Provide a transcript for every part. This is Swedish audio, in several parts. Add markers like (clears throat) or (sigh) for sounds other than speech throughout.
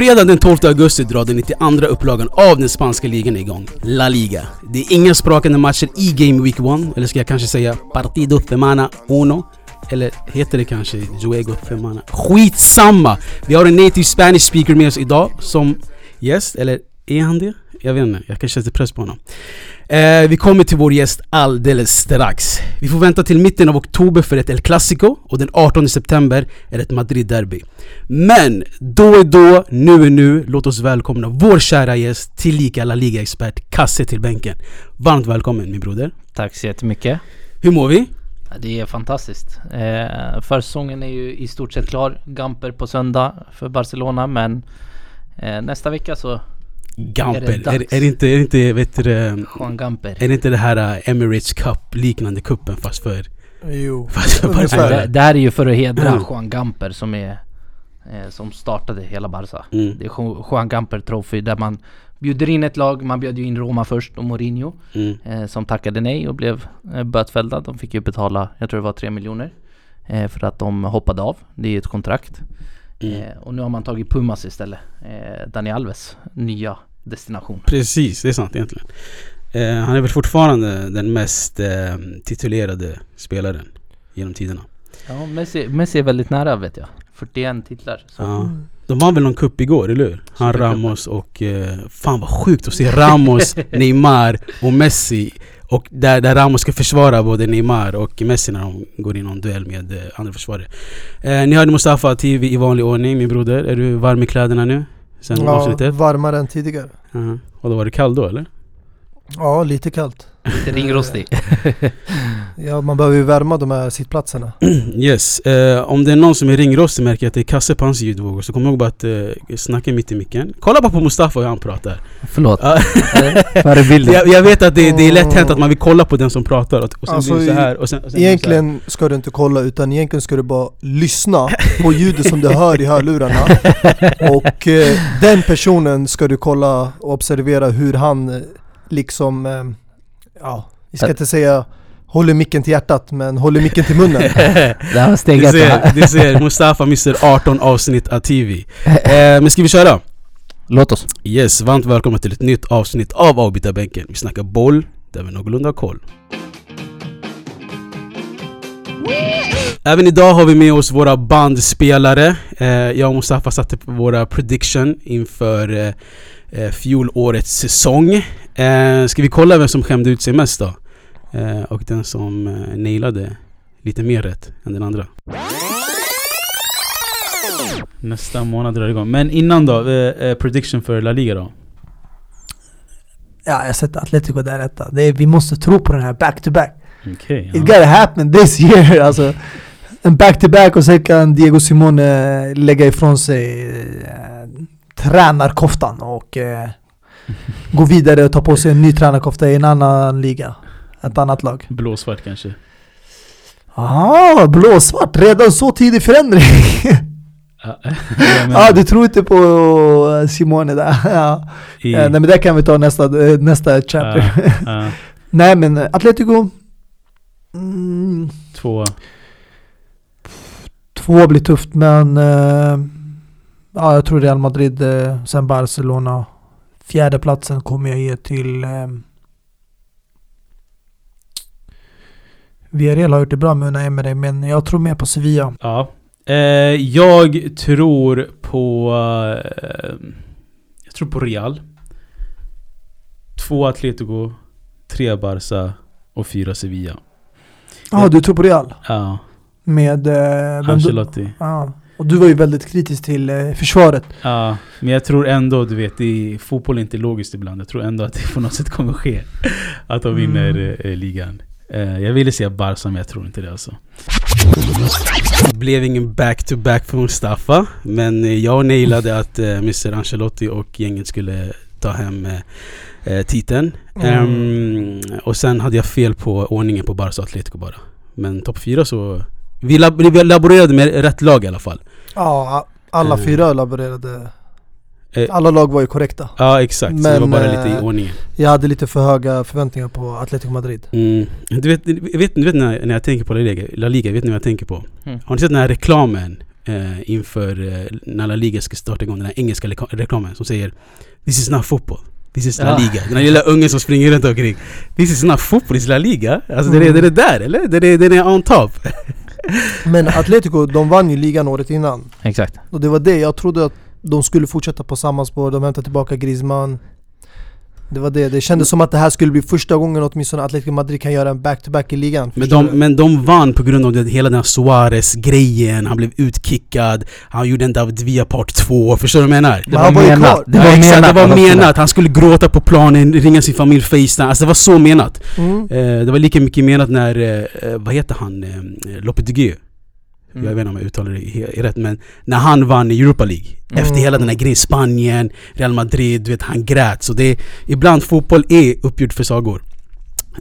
Fredag den 12 augusti drar den 92 upplagan av den spanska ligan igång, La Liga. Det är inga sprakande matcher i Game Week 1, eller ska jag kanske säga Partido Femana Uno? Eller heter det kanske Juego Femana? Skitsamma! Vi har en native Spanish speaker med oss idag som gäst, eller är han det? Jag vet inte, jag kanske sätter press på honom. Eh, vi kommer till vår gäst alldeles strax. Vi får vänta till mitten av oktober för ett El Clasico och den 18 september är det ett Madrid-derby. Men då är då, nu är nu. Låt oss välkomna vår kära gäst, tillika La Liga-expert, Kasse till bänken. Varmt välkommen min broder. Tack så jättemycket. Hur mår vi? Det är fantastiskt. Eh, försäsongen är ju i stort sett klar. Gamper på söndag för Barcelona men eh, nästa vecka så Gamper. Är det Är, är, det inte, är det inte, vet du, Juan Gamper. är det inte det här uh, Emirates Cup liknande kuppen fast för... Jo. (laughs) Fast för Barcelona? det, det här är ju för att hedra Mm. Juan Gamper som är eh, som startade hela Barca. Mm. Det är Ju- Juan Gamper Trophy där man bjuder in ett lag. Man bjöd ju in Roma först och Mourinho Mm. eh, som tackade nej och blev eh, bötfällda. De fick ju betala, jag tror det var 3 miljoner eh, för att de hoppade av. Det är ju ett kontrakt. Mm. Eh, och nu har man tagit Pumas istället. Eh, Dani Alves nya destination. Precis, det är sant egentligen. Eh, han är väl fortfarande den mest eh, titulerade spelaren genom tiderna. Ja, Messi, Messi är väldigt nära vet jag. 41 titlar. Så. Ja. De vann väl någon cup igår, eller hur? Han. Ramos och... Eh, fan vad sjukt att se Ramos, (laughs) Neymar och Messi. Och där, där Ramos ska försvara både Neymar och Messi när de går in i någon duell med eh, andra försvarare. Eh, ni hörde Mustafa TV i vanlig ordning, min broder. Är du varm i kläderna nu? Sen Ja, avsnittet? varmare än tidigare. Uh Och då var det kall då eller? Ja, lite kallt. Lite ringrostig. (laughs) Ja, man behöver ju värma de här sittplatserna. (clears throat) Yes, eh, om det är någon som är ringrostig märker jag att det är Kasse på hans ljudvågor Så kom ihåg bara att eh, snacka mitt i micken Kolla bara på Mustafa hur han pratar Förlåt. (laughs) Förebilden. jag, jag vet att det, det är lätt hänt att man vill kolla på den som pratar och, och sen Alltså, blir det så här och sen, och sen blir det så här. Egentligen ska du inte kolla utan egentligen ska du bara lyssna på ljudet som du hör i hörlurarna. (laughs) Och eh, den personen ska du kolla och observera hur han eh, liksom, eh, ja, vi ska inte säga håller micken till hjärtat men håller micken till munnen. (laughs) Det här var Du ser, du ser Mustafa missar 18 avsnitt av TV (laughs) eh, Men ska vi köra? Låt oss. Yes, varmt välkomna till ett nytt avsnitt av Avbytarbänken Vi snackar boll, där vi någorlunda har koll Även idag har vi med oss våra bandspelare eh, Jag och Mustafa satte på våra prediction inför eh, eh, fjolårets säsong eh, Ska vi kolla vem som skämde ut sig mest då? Eh, och den som eh, nailade lite mer rätt än den andra Nästa månad drar det igång. Men innan då, eh, eh, prediction för La Liga då? Ja, jag sätter Atletico där etta. Det är, vi måste tro på den här back-to-back. Okej. It ja. gotta happen this year (laughs) alltså. En back-to-back och sen kan Diego Simone lägga ifrån sig eh, tränarkoftan och eh, gå vidare och ta på sig en ny tränarkofta i en annan liga. Ett annat lag. Blåsvart kanske? Ah, blåsvart! Redan så tidig förändring! (laughs) Ja, ah, du tror inte på eh, Simone där. (laughs) ja. i, Eh, nej men det kan vi ta nästa, eh, nästa chapter. ja, (laughs) nej men Atletico... Mm, två. Två blir tufft men ja, jag tror Real Madrid, sen Barcelona. Fjärdeplatsen kommer jag ge till eh, Villarreal har gjort det bra med Unai Emery men jag tror mer på Sevilla. Ja. Eh, jag tror på... Eh, jag tror på Real. Två Atletico, tre Barca och fyra Sevilla. Ja, ah, du tror på Real? Ja, Med... Eh, Ancelotti. Ja. Och du var ju väldigt kritisk till eh, försvaret. Ja, men jag tror ändå, du vet, i, fotboll är inte logiskt ibland. Jag tror ändå att det på något sätt kommer ske. Att de vinner Mm. eh, ligan. Eh, jag ville säga Barca, men jag tror inte det alltså. Det blev ingen back-to-back för Mustafa. Men jag nailade att Mr Ancelotti och gänget skulle ta hem titeln. Mm. Ehm, och sen hade jag fel på ordningen på Barca och Atletico bara. Men topp fyra så... Vi, lab vi laborerade med rätt lag i alla fall. Ja, alla Mm. fyra laborerade. Eh, Alla lag var ju korrekta. Ja exakt, så det var Men, bara lite i eh, ordningen. Jag hade lite för höga förväntningar på Atletico Madrid. Mm. Du vet, du vet, du vet när, när jag tänker på La Liga, La Liga, vet ni vad jag tänker på? Mm. Har ni sett den här reklamen? Eh, inför eh, när La Liga ska starta igång den här engelska reklamen som säger This is not football, this is La Ja. Liga. Den här lilla (laughs) ungen som springer runt omkring. This is not football, this is La Liga. Alltså den, är, Mm. den är där eller? Den är, den är on top. (laughs) Men Atletico, de vann ju ligan året innan. Exakt. Och det var det, jag trodde att de skulle fortsätta på samma spår, de hämtade tillbaka Griezmann Det var det, det kändes som att det här skulle bli första gången åtminstone Atletico Madrid kan göra en back-to-back i ligan Men de, men de vann på grund av det, hela den här Suarez-grejen, han blev utkickad, han gjorde en David Villa part 2, förstår du vad jag menar? Men han var ju kvar. Det ja, var exakt, menat. det var menat, han skulle gråta på planen, ringa sin familj, facetime, alltså det var så menat. mm. Eh, det var lika mycket menat när, eh, vad heter han, eh, Lopetegui? Mm. Jag vet inte om jag uttalar det rätt men när han vann i Europa League Mm. Efter hela den här grejen, Spanien, Real Madrid, du vet han grät så det Ibland fotboll är uppgjord för sagor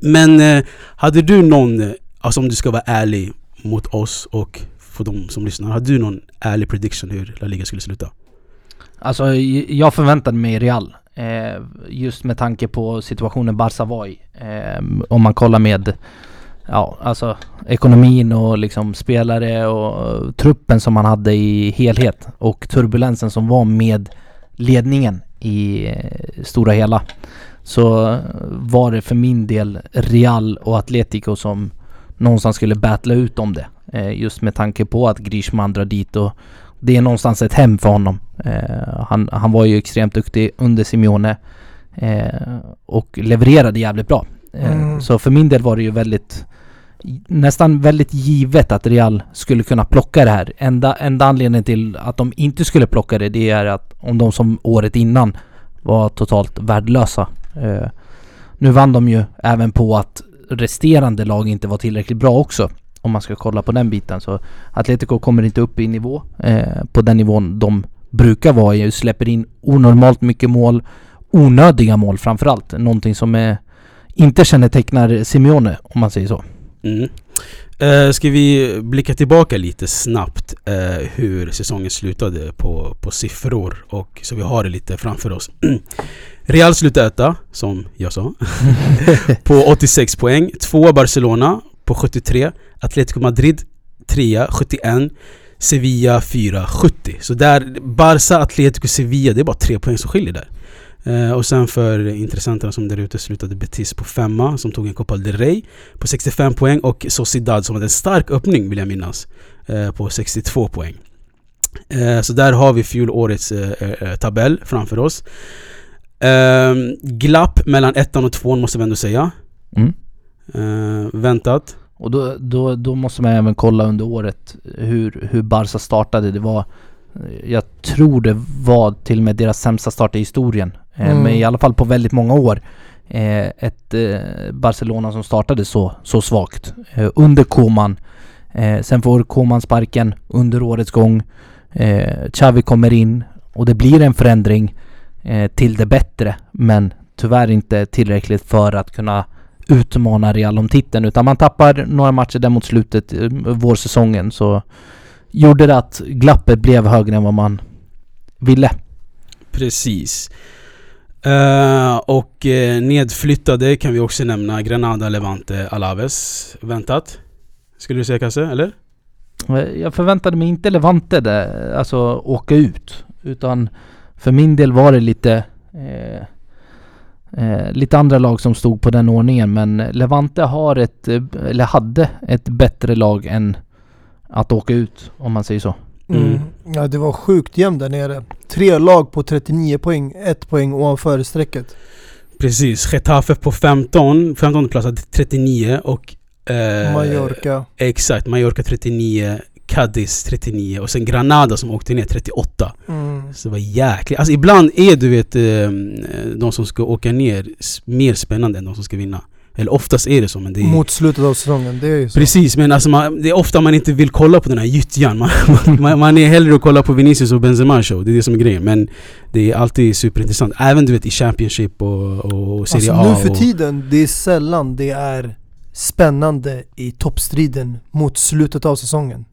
Men eh, hade du någon, eh, alltså om du ska vara ärlig mot oss och för de som lyssnar Hade du någon ärlig prediction hur La Liga skulle sluta? Alltså jag förväntade mig Real. Eh, just med tanke på situationen Barca var i. Eh, om man kollar med Ja, alltså ekonomin och liksom spelare och eh, truppen som man hade i helhet och turbulensen som var med ledningen i eh, stora hela. Så eh, var det för min del Real och Atletico som någonstans skulle battla ut om det. Just med tanke på att Griezmann drar dit och det är någonstans ett hem för honom. Han, han var ju extremt duktig under Simeone och levererade jävligt bra. Mm. Så för min del var det ju väldigt nästan väldigt givet att Real skulle kunna plocka det här. Enda, enda anledningen till att de inte skulle plocka det, det är att om de som året innan var totalt värdelösa. Eh, nu vann de ju även på att resterande lag inte var tillräckligt bra också. Om man ska kolla på den biten. Så Atletico kommer inte upp i nivå eh, på den nivån de brukar vara i. Släpper in onormalt mycket mål. Onödiga mål framförallt. Någonting som är, inte kännetecknar Simeone om man säger så. Mm. Eh, ska vi blicka tillbaka lite snabbt eh, hur säsongen slutade på, på siffror och så vi har det lite framför oss. (clears throat) Real slutade etta, som jag sa, (laughs) (laughs) på 86 poäng. Tvåa Barcelona på 73. Atletico Madrid trea, 71. Sevilla 4, 70. Så där, Barca, Atletico, Sevilla, det är bara tre poäng som skiljer där. Eh, och sen för intressenterna som där ute slutade Betis på femma som tog en Copa del Rey på 65 poäng och Sociedad som hade en stark öppning vill jag minnas eh, på 62 poäng. Eh, så där har vi fjolårets eh, eh, tabell framför oss. Eh, glapp mellan ettan och tvåan måste vi ändå säga. Mm. Eh, väntat. Och då, då, då måste man även kolla under året hur, hur Barca startade. Det var jag tror det var till och med deras sämsta start i historien. Eh, Mm. Men i alla fall på väldigt många år. Eh, ett eh, Barcelona som startade så, så svagt. Eh, under Koman. Eh, sen får Koman sparken under årets gång. Eh, Xavi kommer in och det blir en förändring eh, till det bättre. Men tyvärr inte tillräckligt för att kunna utmana Real om titeln. Utan man tappar några matcher där mot slutet, eh, vårsäsongen. Så gjorde det att glappet blev högre än vad man ville. Precis. Eh, och eh, nedflyttade kan vi också nämna Granada, Levante, Alaves. Väntat. Skulle du säga Kasse, eller? Eh, jag förväntade mig inte Levante där, alltså åka ut. Utan för min del var det lite eh, eh, lite andra lag som stod på den ordningen. Men Levante har ett, eller hade ett bättre lag än att åka ut om man säger så. Mm. Mm. Ja det var sjukt jämnt där nere Tre lag på 39 poäng, ett poäng ovanför strecket Precis. Getafe på 15, 15 plats hade 39 och... eh, Mallorca Exakt, Mallorca 39, Cadiz 39 och sen Granada som åkte ner 38. mm. Så det var jäkligt. Alltså ibland är du vet eh, de som ska åka ner mer spännande än de som ska vinna. Eller oftast är det så men det är... Mot slutet av säsongen, det är ju så Precis, men alltså man, det är ofta man inte vill kolla på den här gyttjan. Man, man, man är hellre att kolla på Vinicius och Benzema show. Det är det som är grejen. Men det är alltid superintressant. Även du vet i Championship och, och Serie Alltså A. nu för och, tiden, det är sällan det är spännande i toppstriden mot slutet av säsongen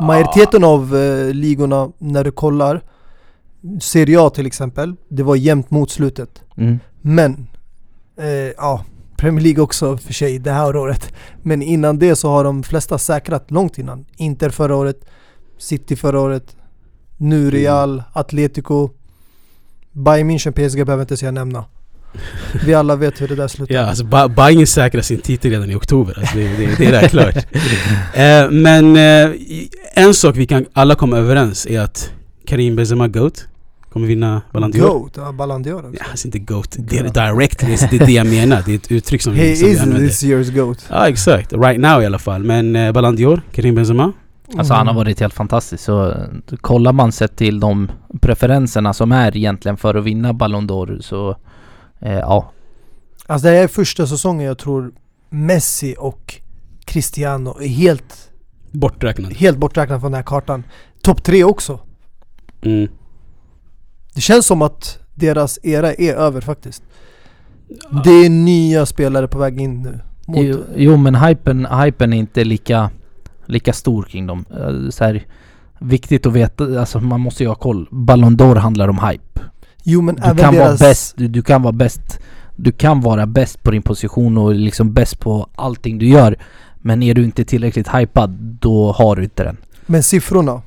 Majoriteten av eh, ligorna när du kollar Serie A till exempel, det var jämnt mot slutet Mm. Men, eh, ja, Premier League också för sig det här året Men innan det så har de flesta säkrat långt innan Inter förra året City förra året. Nu Real, Atletico. Bayern München, PSG behöver inte jag nämna. Vi alla vet hur det där slutar. Ja, alltså Ba- Bayern säkrar sin titel redan i oktober. Alltså, det, det, det är rätt klart. (laughs) Eh, men eh, en sak vi kan alla komma överens är att Karim Benzema GOAT kommer vinna Ballon d'Or. Goat, ja, Ballon d'Or också. Ja, alltså inte GOAT, det är direct, det är det, jag menar. Det är ett uttryck som (laughs) He vi, som vi is använder. this year's Goat. Ja exakt, right now i alla fall. Men eh, Ballon d'Or, Karim Benzema. Alltså han har Mm. varit helt fantastisk. Så kollar man sett till de preferenserna som är egentligen för att vinna Ballon d'Or så eh, ja. Alltså det här är första säsongen jag tror Messi och Cristiano är helt, Borträknad. helt borträknade från den här kartan. Topp tre också. Mm. Det känns som att deras era är över faktiskt. Det är nya spelare på väg in nu. Mot, Jo, jo men hypen, hypen är inte lika, lika stor kring dem. Eh, Så här, viktigt att veta, alltså man måste ju ha koll. Ballon d'Or handlar om hype. jo men Du även kan deras... vara bäst, du, du kan vara bäst Du kan vara bäst på din position och liksom bäst på allting du gör Men är du inte tillräckligt hypad, då har du inte den Men siffrorna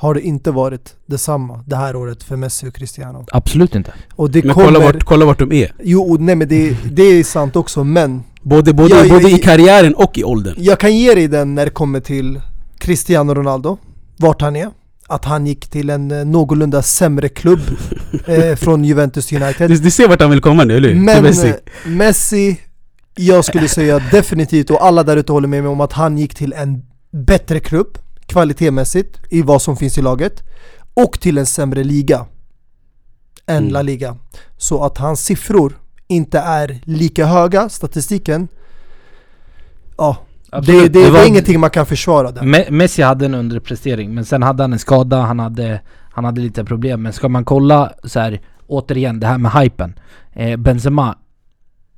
har det inte varit detsamma det här året för Messi och Cristiano. Absolut inte Och det Men kommer... kolla vart, kolla vart de är. Jo, nej men det, det är sant också men Både, både, Ja, ja, både i ja. karriären och i åldern. jag kan ge dig den när det kommer till Cristiano Ronaldo, vart han är. Att han gick till en eh, någorlunda sämre klubb (laughs) eh, från Juventus United. Du, du ser vart han vill komma nu, eller hur? Men Messi. eh, Messi, jag skulle säga definitivt, och alla där ute håller med mig om att han gick till en bättre klubb kvalitetmässigt i vad som finns i laget och till en sämre liga än Mm. La Liga. Så att hans siffror inte är lika höga, statistiken, ja, det, det, det, var- är ingenting man kan försvara där. Me- Messi hade en underprestering men sen hade han en skada, han hade, han hade lite problem Men ska man kolla så här återigen det här med hypen eh, Benzema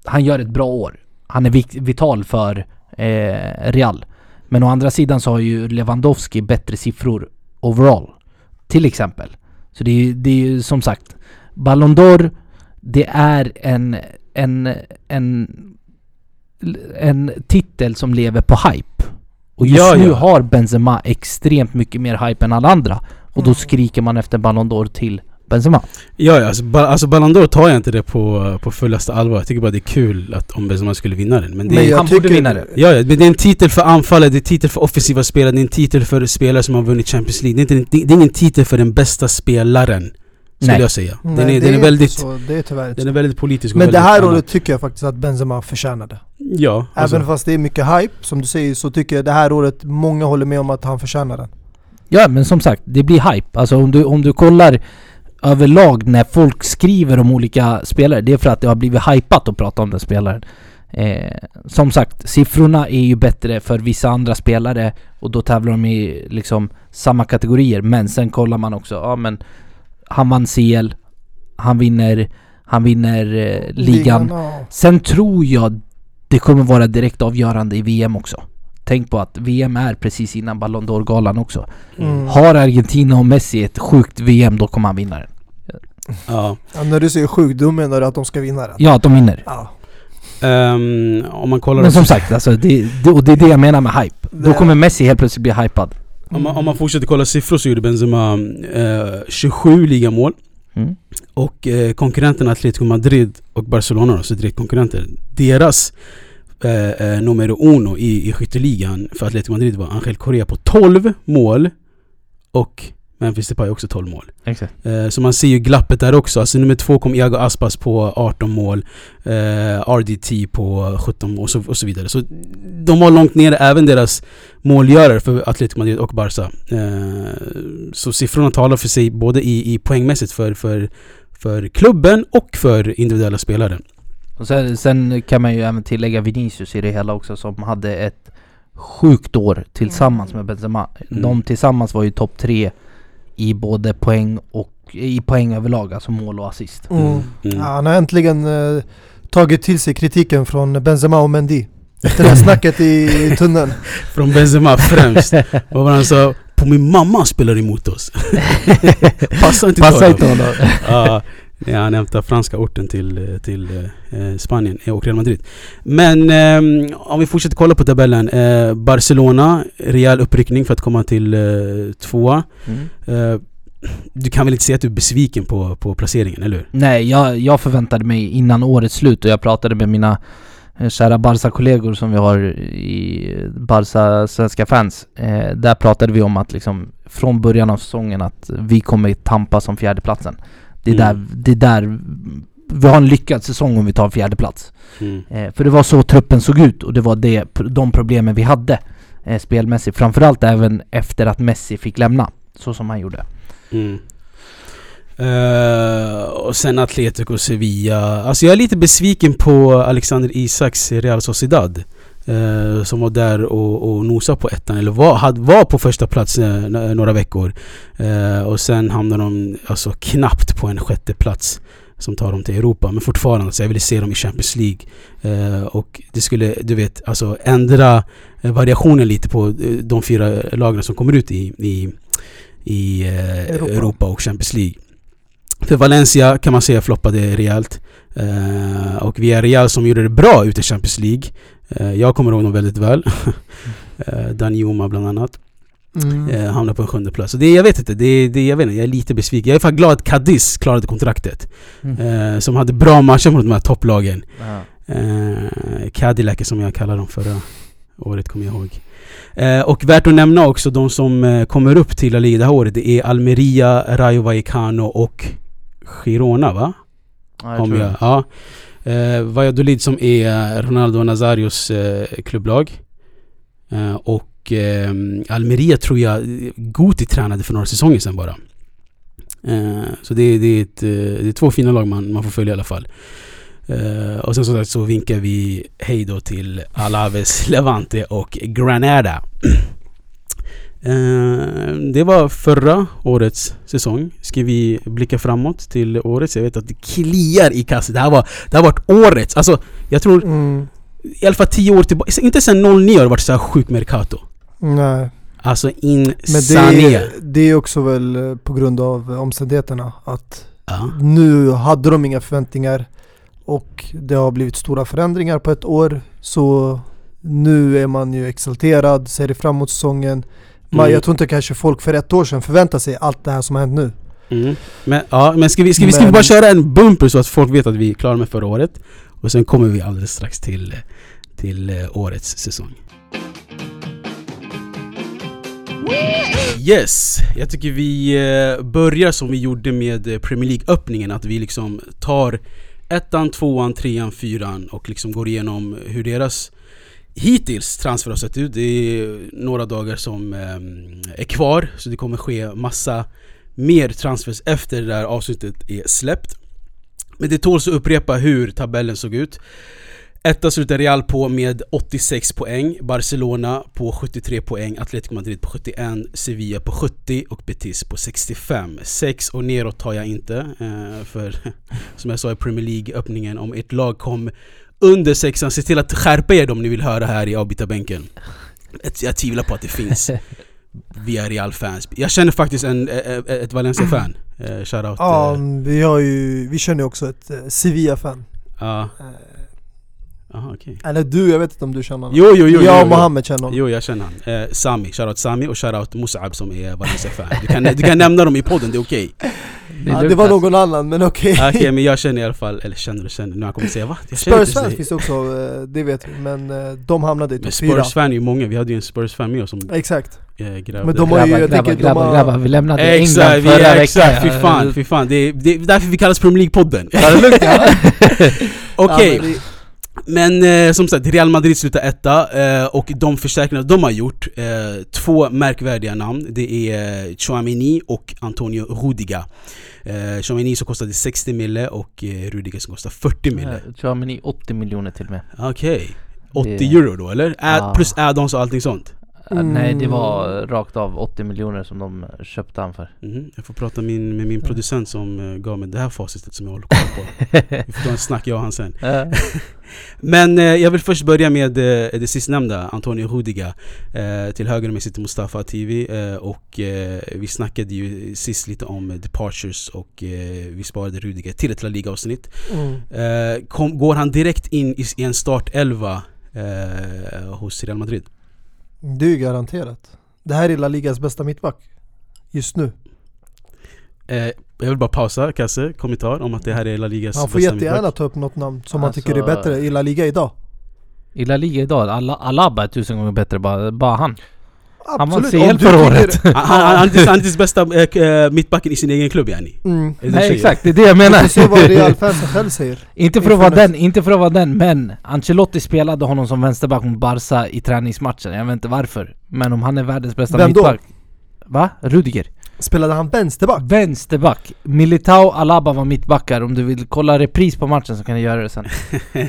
Han gör ett bra år Han är vital för eh, Real Men å andra sidan så har ju Lewandowski bättre siffror overall Till exempel Så det är ju det är ju som sagt Ballon d'Or Det är en, en, en en titel som lever på hype och just Ja, nu ja. har Benzema extremt mycket mer hype än alla andra Och då Mm. skriker man efter Ballon d'Or till Benzema Ja, ja alltså, ba, alltså Ballon d'Or tar jag inte det på, på fullaste allvar. Jag tycker bara det är kul att om Benzema skulle vinna den. Men det Men är, Han borde vinna det ja, ja, men det är en titel för anfallare, det är en titel för offensiva spelare, det är en titel för spelare som har vunnit Champions League. Det är, inte, det, det är ingen titel för den bästa spelaren, skulle Nej. jag säga. Den Nej, är, det den är inte väldigt... det är tyvärr Den är väldigt politisk Men det här året tycker jag faktiskt att Benzema förtjänade. Ja, alltså, Även fast det är mycket hype, som du säger, så tycker jag det här året många håller med om att han förtjänar den. Ja men som sagt, det blir hype. Alltså om du, om du kollar överlag när folk skriver om olika spelare, det är för att det har blivit hypat att prata om den spelaren. Eh, som sagt, siffrorna är ju bättre för vissa andra spelare och då tävlar de i liksom samma kategorier. Men sen kollar man också, ja men han vann CL, han vinner, han vinner eh, ligan. ja. Sen tror jag det kommer vara direkt avgörande i VM också. Tänk på att VM är precis innan Ballon d'Or-galan också. Mm. Har Argentina och Messi ett sjukt VM, då kommer han vinna den. ja. Ja, när du säger sjuk, då menar du att de ska vinna den? Ja, att de vinner. Ja. Ehm, om man kollar... Men som sagt, alltså, det, det, och det är det jag menar med hype. Då kommer Messi helt plötsligt bli hypad. Om man, om man fortsätter kolla siffror så gjorde Benzema eh, 27 ligamål Mm. och eh, konkurrenterna Atletico Madrid och Barcelona, alltså direktkonkurrenter, deras eh, eh, numero uno i, i skytteligan för Atletico Madrid var Angel Correa på 12 mål och Memphis Depay också 12 mål. Exakt. Eh, så man ser ju glappet där också. Alltså nummer två kom Iago Aspas på 18 mål, eh, RDT på 17 mål och så, och så vidare. Så de var långt nere, även deras målgörare för Atletico Madrid och Barca. Eh, så siffrorna talar för sig både i, i poängmässigt för, för, för klubben och för individuella spelare. Och sen, sen kan man ju även tillägga Vinicius i det hela också som hade ett sjukt år tillsammans med Benzema. Mm. De tillsammans var ju topp tre i både poäng och i poäng överlag, alltså mål och assist. Mm. Mm. Ja, han har äntligen eh, tagit till sig kritiken från Benzema och Mendy. Efter det här snacket i, (laughs) tunneln. Från Benzema främst. Vad var han sa? På min mamma spelar emot oss. (laughs) Passa inte Passa inte honom. Ja, han hämtar franska orten till, till eh, Spanien och Real Madrid. Men eh, om vi fortsätter kolla på tabellen. Eh, Barcelona, rejäl uppryckning för att komma till eh, tvåa. Mm. Eh, du kan väl inte säga att du är besviken på, på placeringen, eller hur? Nej, jag, jag förväntade mig innan årets slut och jag pratade med mina eh, kära Barca-kollegor som vi har i Barca svenska fans. Eh, där pratade vi om att liksom från början av säsongen att vi kommer tampa som fjärdeplatsen. Det är, Mm. där, det är där vi har en lyckad säsong om vi tar fjärde plats. Mm. Eh, för det var så truppen såg ut och det var det, de problemen vi hade eh, spelmässigt. Framförallt även efter att Messi fick lämna, så som han gjorde. Mm. Eh, och sen Atletico Sevilla. Alltså jag är lite besviken på Alexander Isaks Real Sociedad. Eh, som var där och, och nosade på ettan, eller var, had, var på första plats eh, n- några veckor. Eh, och sen hamnade de alltså knappt på en sjätte plats som tar dem till Europa. Men fortfarande, så jag ville se dem i Champions League. Eh, och det skulle, du vet, alltså ändra eh, variationen lite på eh, de fyra lagen som kommer ut i, i, i eh, Europa. Europa. och Champions League. För Valencia kan man säga floppade rejält. Eh, och Villarreal som gjorde det bra ute i Champions League. Eh, jag kommer ihåg dem väldigt väl. (laughs) eh, Danjuma bland annat. Mm. Eh, hamnade på en sjunde plats. Så det, jag vet inte, det, det, jag vet inte, jag är lite besviken. Jag är faktiskt glad att Cadiz klarade kontraktet. Eh, som hade bra matcher mot de här topplagen. Eh, Cadillac som jag kallar dem förra året, kommer jag ihåg. Eh, och värt att nämna också de som kommer upp till La Liga det här året. Det är Almeria, Rayo Vallecano och Girona va? Ja, jag Om tror jag, det. ja. Eh, Valladolid som är Ronaldo Nazarios eh, klubblag. Eh, och eh, Almeria tror jag Guti tränade för några säsonger sedan bara. Eh, så det, det, är ett, eh, det är två fina lag man, man får följa i alla fall. Eh, och sen som sagt så vinkar vi hej då till Alaves, (laughs) Levante och Granada. (clears throat) Eh, det var förra årets säsong. Ska vi blicka framåt till årets? Jag vet att det kliar i kassan. Det här var, det här har varit årets. Alltså, jag tror Mm. i alla fall tio år tillbaka. Inte sen 09 har det varit så här sjukt Mercato. Nej. Alltså Men det det är också väl eh, på grund av omständigheterna att Ja. nu hade de inga förväntningar och det har blivit stora förändringar på ett år så nu är man ju exalterad, ser fram emot säsongen. Man, Mm. Jag tror inte kanske folk för ett år sedan förväntar sig allt det här som har hänt nu. Mm. Men, ja, men ska vi, ska, vi, ska vi bara köra en bumper så att folk vet att vi är klara med förra året? Och sen kommer vi alldeles strax till, till eh, årets säsong. Yes! Jag tycker vi eh, börjar som vi gjorde med eh, Premier League-öppningen. Att vi liksom tar ettan, tvåan, trean, fyran och liksom går igenom hur deras hittills transfer har sett ut. Det är några dagar som ehm, är kvar, så det kommer ske massa mer transfers efter det där avsnittet är släppt. Men det tåls att upprepa hur tabellen såg ut. Etta slutar Real på med 86 poäng, Barcelona på 73 poäng, Atletico Madrid på 71, Sevilla på 70 och Betis på 65. 6 och neråt tar jag inte, eh, för (laughs) som jag sa i Premier League-öppningen, om ert lag kom under sexan, se till att skärpa er om ni vill höra här i avbytarbänken. Ett- Jag tvivlar på att det finns (laughs) via Real-fans. Jag känner faktiskt en, ett, ett Valencia-fan. Eh, Shoutout. Ja, eh, vi har ju, vi känner ju också ett eh, Sevilla-fan. Ja, Eh, aha okej. Eller du, jag vet inte om du känner honom? Jo, jo, jo. jag jo, och Mohammed känner honom. Jo, jag känner han. Eh, Sami, shoutout Sami och shoutout Musab som är Valencia-fan. Du kan, du kan nämna dem i podden, det är okej. (laughs) Det Ja, det var alltså. någon annan, men okej. Okej, men jag känner i alla fall, eller känner och känner, nu han kommer säga va? Spurs-fans finns också, eh, det vet vi. Men eh, de hamnade i topp fyra. Spurs-fan är ju många, vi hade ju en Spurs-fan med oss som Exakt. eh, grävde. Men de har ju- Grabbar, jag grabbar, tänker, de grabbar, har- grabbar, vi lämnade Exakt, England förra exakt, fy veckan. fan, fy fan. Det är, det är därför vi kallas Premier League-podden. Ja, det är lugnt, ja. (laughs) Okej, Ja, men eh, som sagt, Real Madrid slutar etta eh, och de förstärkningar de har gjort, eh, två märkvärdiga namn. Det är eh, Chouameni och Antonio Rudiga. Eh, Chouameni som kostade 60 mille och eh, Rudiga som kostar 40 mille. Chouameni 80 miljoner till och med. Okej. 80 Det- euro då eller? Ad, Ja. Plus add-ons och allting sånt? Mm. Nej det var rakt av 80 miljoner som de köpte han för. Mhm. Jag får prata min, med min producent som eh, gav mig det här facitet som jag håller koll på. (laughs) Vi får ta en snack jag och han sen. (laughs) Men eh, jag vill först börja med eh, det sistnämnda, Antonio Rudiga. Eh, till höger om mig sitter Mustafa TV eh, och eh, vi snackade ju sist lite om departures och vi sparade Rudiga till ett La Liga-avsnitt. Mm. Går han direkt in i, i en startelva hos Real Madrid? Det är ju garanterat. Det här är La Ligas bästa mittback. Just nu. Eh, jag vill bara pausa, Kasse, kommentar om att det här är La Ligas Han får bästa jättegärna mittback. ta upp något namn som han Alltså- tycker är bättre i La Liga idag. I La Liga idag, alla, Alaba är tusen gånger bättre, bara, bara han. Han var du förra året. Han, är den bästa eh, eh, mittbacken i sin egen klubb yani. Mm. Nej exakt, det är det jag Vi menar. får se vad Real-fansen själv säger. Inte för att vara den, inte för att vara den, men Ancelotti spelade honom som vänsterback mot Barca i träningsmatchen. Jag vet inte varför. Men om han är världens bästa Vem då? mittback. Va? Rudiger? Spelade han vänsterback? Vänsterback. Militao, Alaba var mittbackar. Om du vill kolla repris på matchen så kan du göra det sen. (laughs)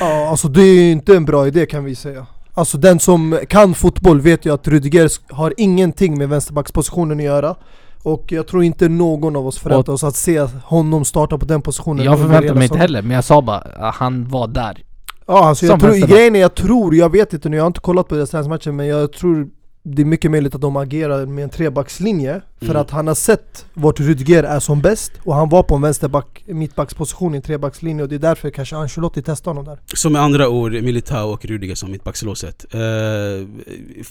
Ja, alltså det är ju inte en bra idé kan vi säga. Alltså den som kan fotboll vet ju att Rudiger har ingenting med vänsterbackspositionen att göra. Och jag tror inte någon av oss förväntar oss att se honom starta på den positionen. Jag förväntar mig inte heller, men jag sa bara att han var där. Ja alltså jag tror, grejen är jag tror, jag vet inte nu, jag har inte kollat på deras träningsmatcher men jag tror det är mycket möjligt att de agerar med en trebackslinje För Mm. att han har sett vart Rudiger är som bäst och han var på en vänsterback, mittbacksposition i en trebackslinje och det är därför kanske Ancelotti testar honom där Så med andra ord, Militao och Rudiger som mittbackslåset. Eh,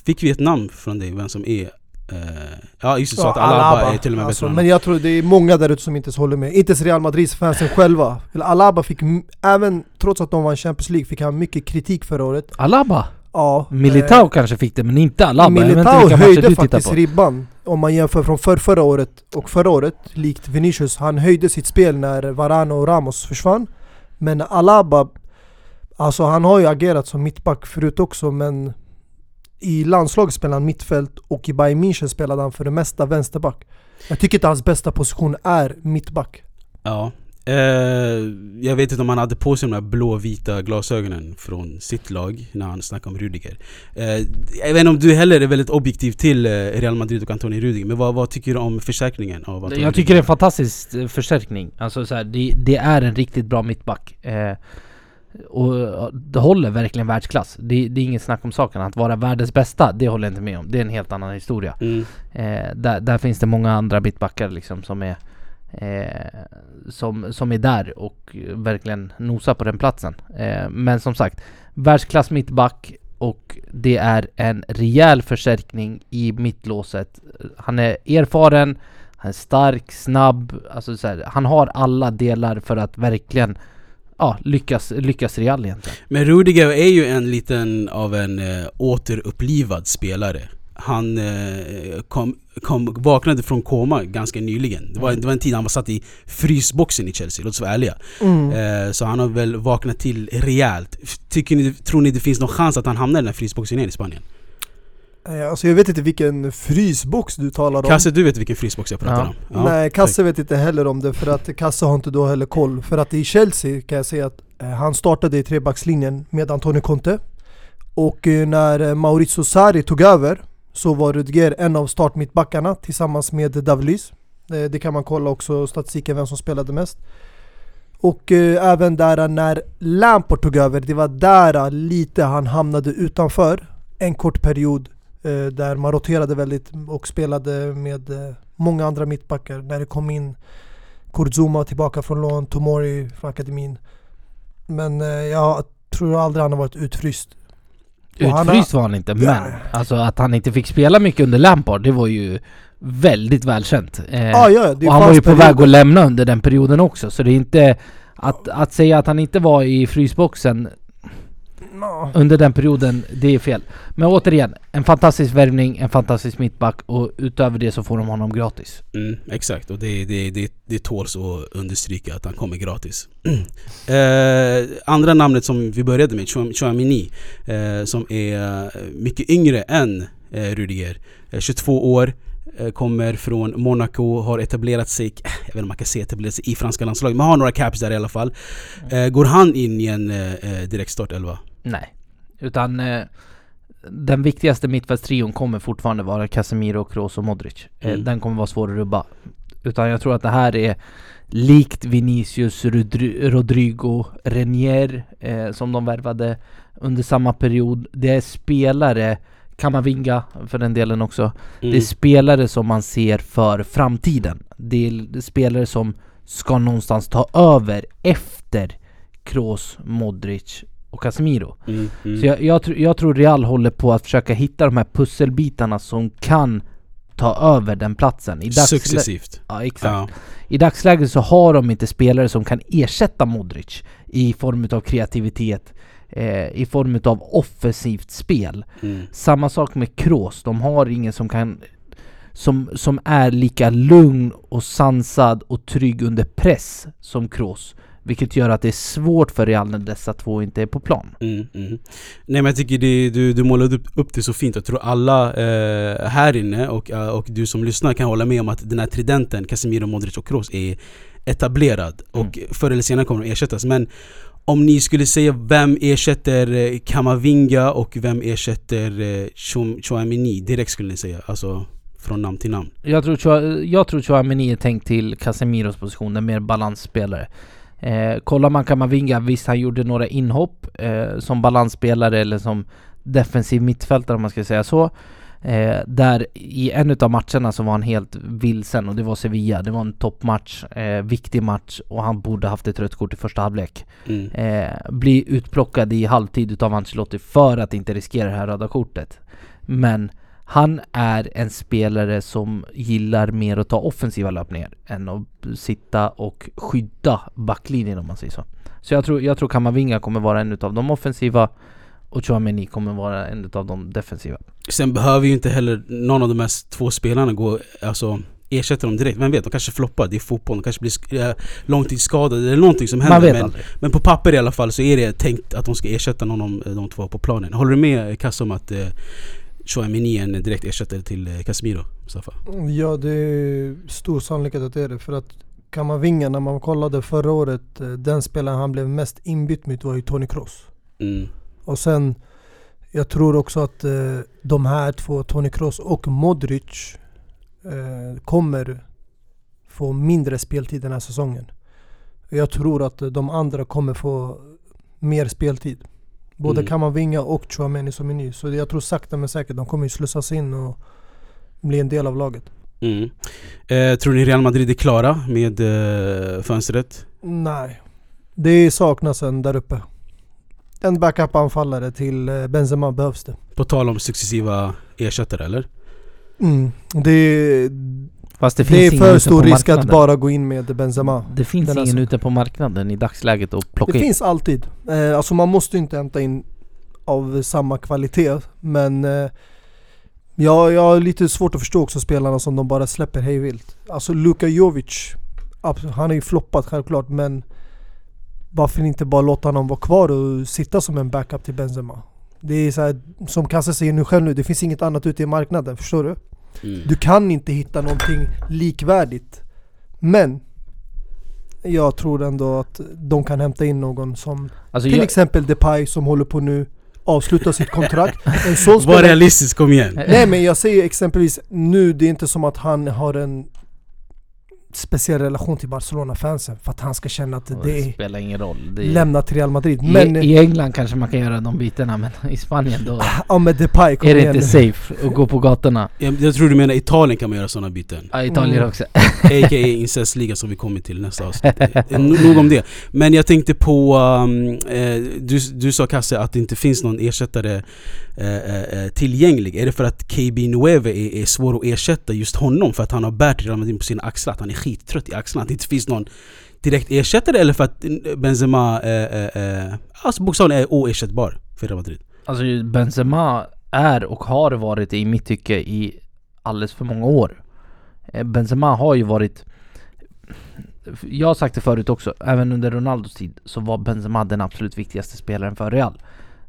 fick vi ett namn från dig, vem som är... Eh, ja just det, så att Alaba, är till och med alltså, bättre Men jag tror det är många där ute som inte håller med, inte ens Real Madrids fansen (laughs) själva Alaba fick, även trots att de vann Champions League, fick han mycket kritik förra året Alaba? Ja Militao kanske fick det, men inte inte Militao matcher höjde faktiskt på. ribban om man jämför från för förra året och förra året, likt Vinicius. Han höjde sitt spel när Varane och Ramos försvann. Men Alaba, alltså han har ju agerat som mittback förut också men i landslaget spelade han mittfält och i Bayern München spelade han för det mesta vänsterback. Jag tycker inte hans bästa position är mittback. Ja. Eh, jag vet inte om han hade på sig de där blåvita glasögonen från sitt lag när han snackade om Rudiger. Eh, jag vet inte om du heller är väldigt objektiv till eh, Real Madrid och Antonio Rudiger, men vad, vad tycker du om förstärkningen av Antonio Jag tycker det är en fantastisk eh, förstärkning. Alltså så här, det, det är en riktigt bra mittback. Eh, och det håller verkligen världsklass. Det, det är inget snack om saken. Att vara världens bästa, det håller jag inte med om. Det är en helt annan historia. Mm. Eh, där, där finns det många andra mittbackar liksom som är eh, som, som är där och verkligen nosar på den platsen. Eh, men som sagt, världsklass mittback och det är en rejäl förstärkning i mittlåset. Han är erfaren, han är stark, snabb, alltså så här, han har alla delar för att verkligen ja, lyckas, lyckas Real egentligen. Men Rudiger är ju en liten av en eh, återupplivad spelare. Han eh, kom, kom, vaknade från koma ganska nyligen. Det var, det var en tid han var satt i frysboxen i Chelsea, låt oss vara ärliga. Eh, så han har väl vaknat till rejält. Tycker ni, tror ni det finns någon chans att han hamnar i den här frysboxen igen i Spanien? Eh, Alltså jag vet inte vilken frysbox du talar om. Kasse, du vet vilken frysbox jag pratar Ja. om? Ja, Nej, Kasse vet inte heller om det för att Kasse har inte då heller koll. För att i Chelsea kan jag säga att han startade i trebackslinjen med Antonio Conte. Och när Maurizio Sarri tog över så var Rudger en av startmittbackarna tillsammans med Davlys eh, det kan man kolla också statistiken vem som spelade mest. Och eh, även där när Lampard tog över, det var där eh, lite han hamnade utanför. En kort period eh, där man roterade väldigt och spelade med eh, många andra mittbackar. När det kom in Kurzuma tillbaka från lån, Tomori från akademin. Men eh, jag tror aldrig han har varit utfryst. Utfryst var han inte, men alltså att han inte fick spela mycket under Lampard, det var ju väldigt välkänt. Eh, Ah, ja, och han var ju på perioder. väg att lämna under den perioden också, så det är inte... Att, att säga att han inte var i frysboxen Ja. under den perioden, det är fel. Men återigen, en fantastisk värvning, en fantastisk mittback och utöver det så får de honom gratis. Mm, exakt, och det, det, det, det tåls att understryka att han kommer gratis. (clears throat) eh, andra namnet som vi började med, Chouam- Chouamini, eh, som är eh, mycket yngre än eh, Rudiger. Eh, 22 år, eh, kommer från Monaco, har etablerat sig, eh, (clears throat) jag vet inte om man kan säga etablerat sig i franska landslaget, men har några caps där i alla fall. Eh, går han in i en eh, eh, direkt startelva? Nej. Utan eh, den viktigaste mittfältstrion kommer fortfarande vara Casemiro, Kroos och Modric. Eh, Mm. Den kommer vara svår att rubba. Utan jag tror att det här är likt Vinicius, Rodri- Rodrigo, Renier eh, som de värvade under samma period. Det är spelare, Kamavinga för den delen också. Det är Mm. spelare som man ser för framtiden. Det är spelare som ska någonstans ta över efter Kroos, Modric och Casemiro. Mm, mm. Så jag, jag, tr- jag tror Real håller på att försöka hitta de här pusselbitarna som kan ta över den platsen. I Successivt. ja, exakt. Ja. I dagsläget så har de inte spelare som kan ersätta Modric i form av kreativitet, eh, i form av offensivt spel. Mm. Samma sak med Kroos, de har ingen som kan som, som är lika lugn och sansad och trygg under press som Kroos. Vilket gör att det är svårt för Real när dessa två inte är på plan. Mm, mm. Nej men jag tycker det, du, du målade upp, upp det så fint. Jag tror alla eh, här inne och, eh, och du som lyssnar kan hålla med om att den här tridenten, Casemiro, Modric och Kroos är etablerad. Och förr eller senare kommer de ersättas. Men om ni skulle säga vem ersätter eh, Kamavinga och vem ersätter eh, Chou- Chouamini direkt skulle ni säga? Alltså från namn till namn. Jag tror, jag tror Chouameni är tänkt till Casemiros position, en mer balansspelare. Eh, kollar man Kamavinga, visst han gjorde några inhopp eh, som balansspelare eller som defensiv mittfältare om man ska säga så. Eh, där i en utav matcherna så var han helt vilsen och det var Sevilla. Det var en toppmatch, eh, viktig match och han borde haft ett rött kort i första halvlek. Mm. Eh, bli utplockad i halvtid utav Ancelotti för att inte riskera det här röda kortet. Men han är en spelare som gillar mer att ta offensiva löpningar än att sitta och skydda backlinjen om man säger så. Så jag tror, jag tror Kamavinga kommer vara en utav de offensiva och Chouameni kommer vara en utav de defensiva. Sen behöver ju inte heller någon av de här två spelarna gå, alltså ersätta dem direkt. Vem vet, de kanske floppar, det är fotboll, de kanske blir eh, långtidsskadade eller någonting som händer. Man vet men, men på papper i alla fall så är det tänkt att de ska ersätta någon av de, två på planen. Håller du med Kasse om att eh, Chouamini är en direkt ersättare till eh, Casemiro, Mustafa? Ja, det är stor sannolikhet att det är det. För att Kamavinga, när man kollade förra året, eh, den spelaren han blev mest inbytt mot var ju Toni Kroos. Mm. Och sen, jag tror också att eh, de här två, Toni Kroos och Modric, eh, kommer få mindre speltid den här säsongen. Jag tror att de andra kommer få mer speltid. Både Mm. Kamavinga och Chouameni som är ny. Så jag tror sakta men säkert de kommer ju slussas in och bli en del av laget. Mm. Eh, tror ni Real Madrid är klara med eh, fönstret? Nej. Det saknas en där uppe. En backup-anfallare till eh, Benzema behövs det. På tal om successiva ersättare eller? Mm. Det, Fast det, det, är för stor risk att bara gå in med Benzema. Det finns ingen alltså- ute på marknaden i dagsläget att plocka Det in. finns alltid. Eh, alltså man måste inte hämta in av samma kvalitet. Men eh, ja, jag har lite svårt att förstå också spelarna som de bara släpper hej vilt. Alltså Luka Jovic, han är ju floppat självklart men varför inte bara låta honom vara kvar och sitta som en backup till Benzema? Det är så här, som Kasse säger nu själv nu, det finns inget annat ute i marknaden, förstår du? Mm. Du kan inte hitta någonting likvärdigt. Men jag tror ändå att de kan hämta in någon som Alltså till jag, exempel Depay som håller på nu avsluta sitt kontrakt. (laughs) En sån Var realistisk, kom igen! Nej men jag säger exempelvis nu, det är inte som att han har en speciell relation till Barcelona-fansen för att han ska känna att det är spelar ingen roll. Det är, lämnat till Real Madrid. Men I, I England kanske man kan göra de bitarna men i Spanien då (laughs) ja med Depay, är det igen inte safe att gå på gatorna. Jag, jag tror du menar Italien kan man göra sådana byten. Ja, Italien Mm. också. (laughs) A.k.a. incestligan som vi kommer till nästa avsnitt. (laughs) Eh, no- Nog om det. Men jag tänkte på, um, eh, du, du sa Kasse att det inte finns någon ersättare eh, eh, tillgänglig. Är det för att KB Nueve är, är svår att ersätta just honom? För att han har bärt Real Madrid på sina axlar? Att han är skittrött i axlarna? Att det inte finns någon direkt ersättare? Eller för att Benzema eh, eh, eh, alltså bokstavligen är oersättbar för Real Madrid? Alltså Benzema är och har varit i mitt tycke i alldeles för många år. Eh, Benzema har ju varit Jag har sagt det förut också, även under Ronaldos tid så var Benzema den absolut viktigaste spelaren för Real.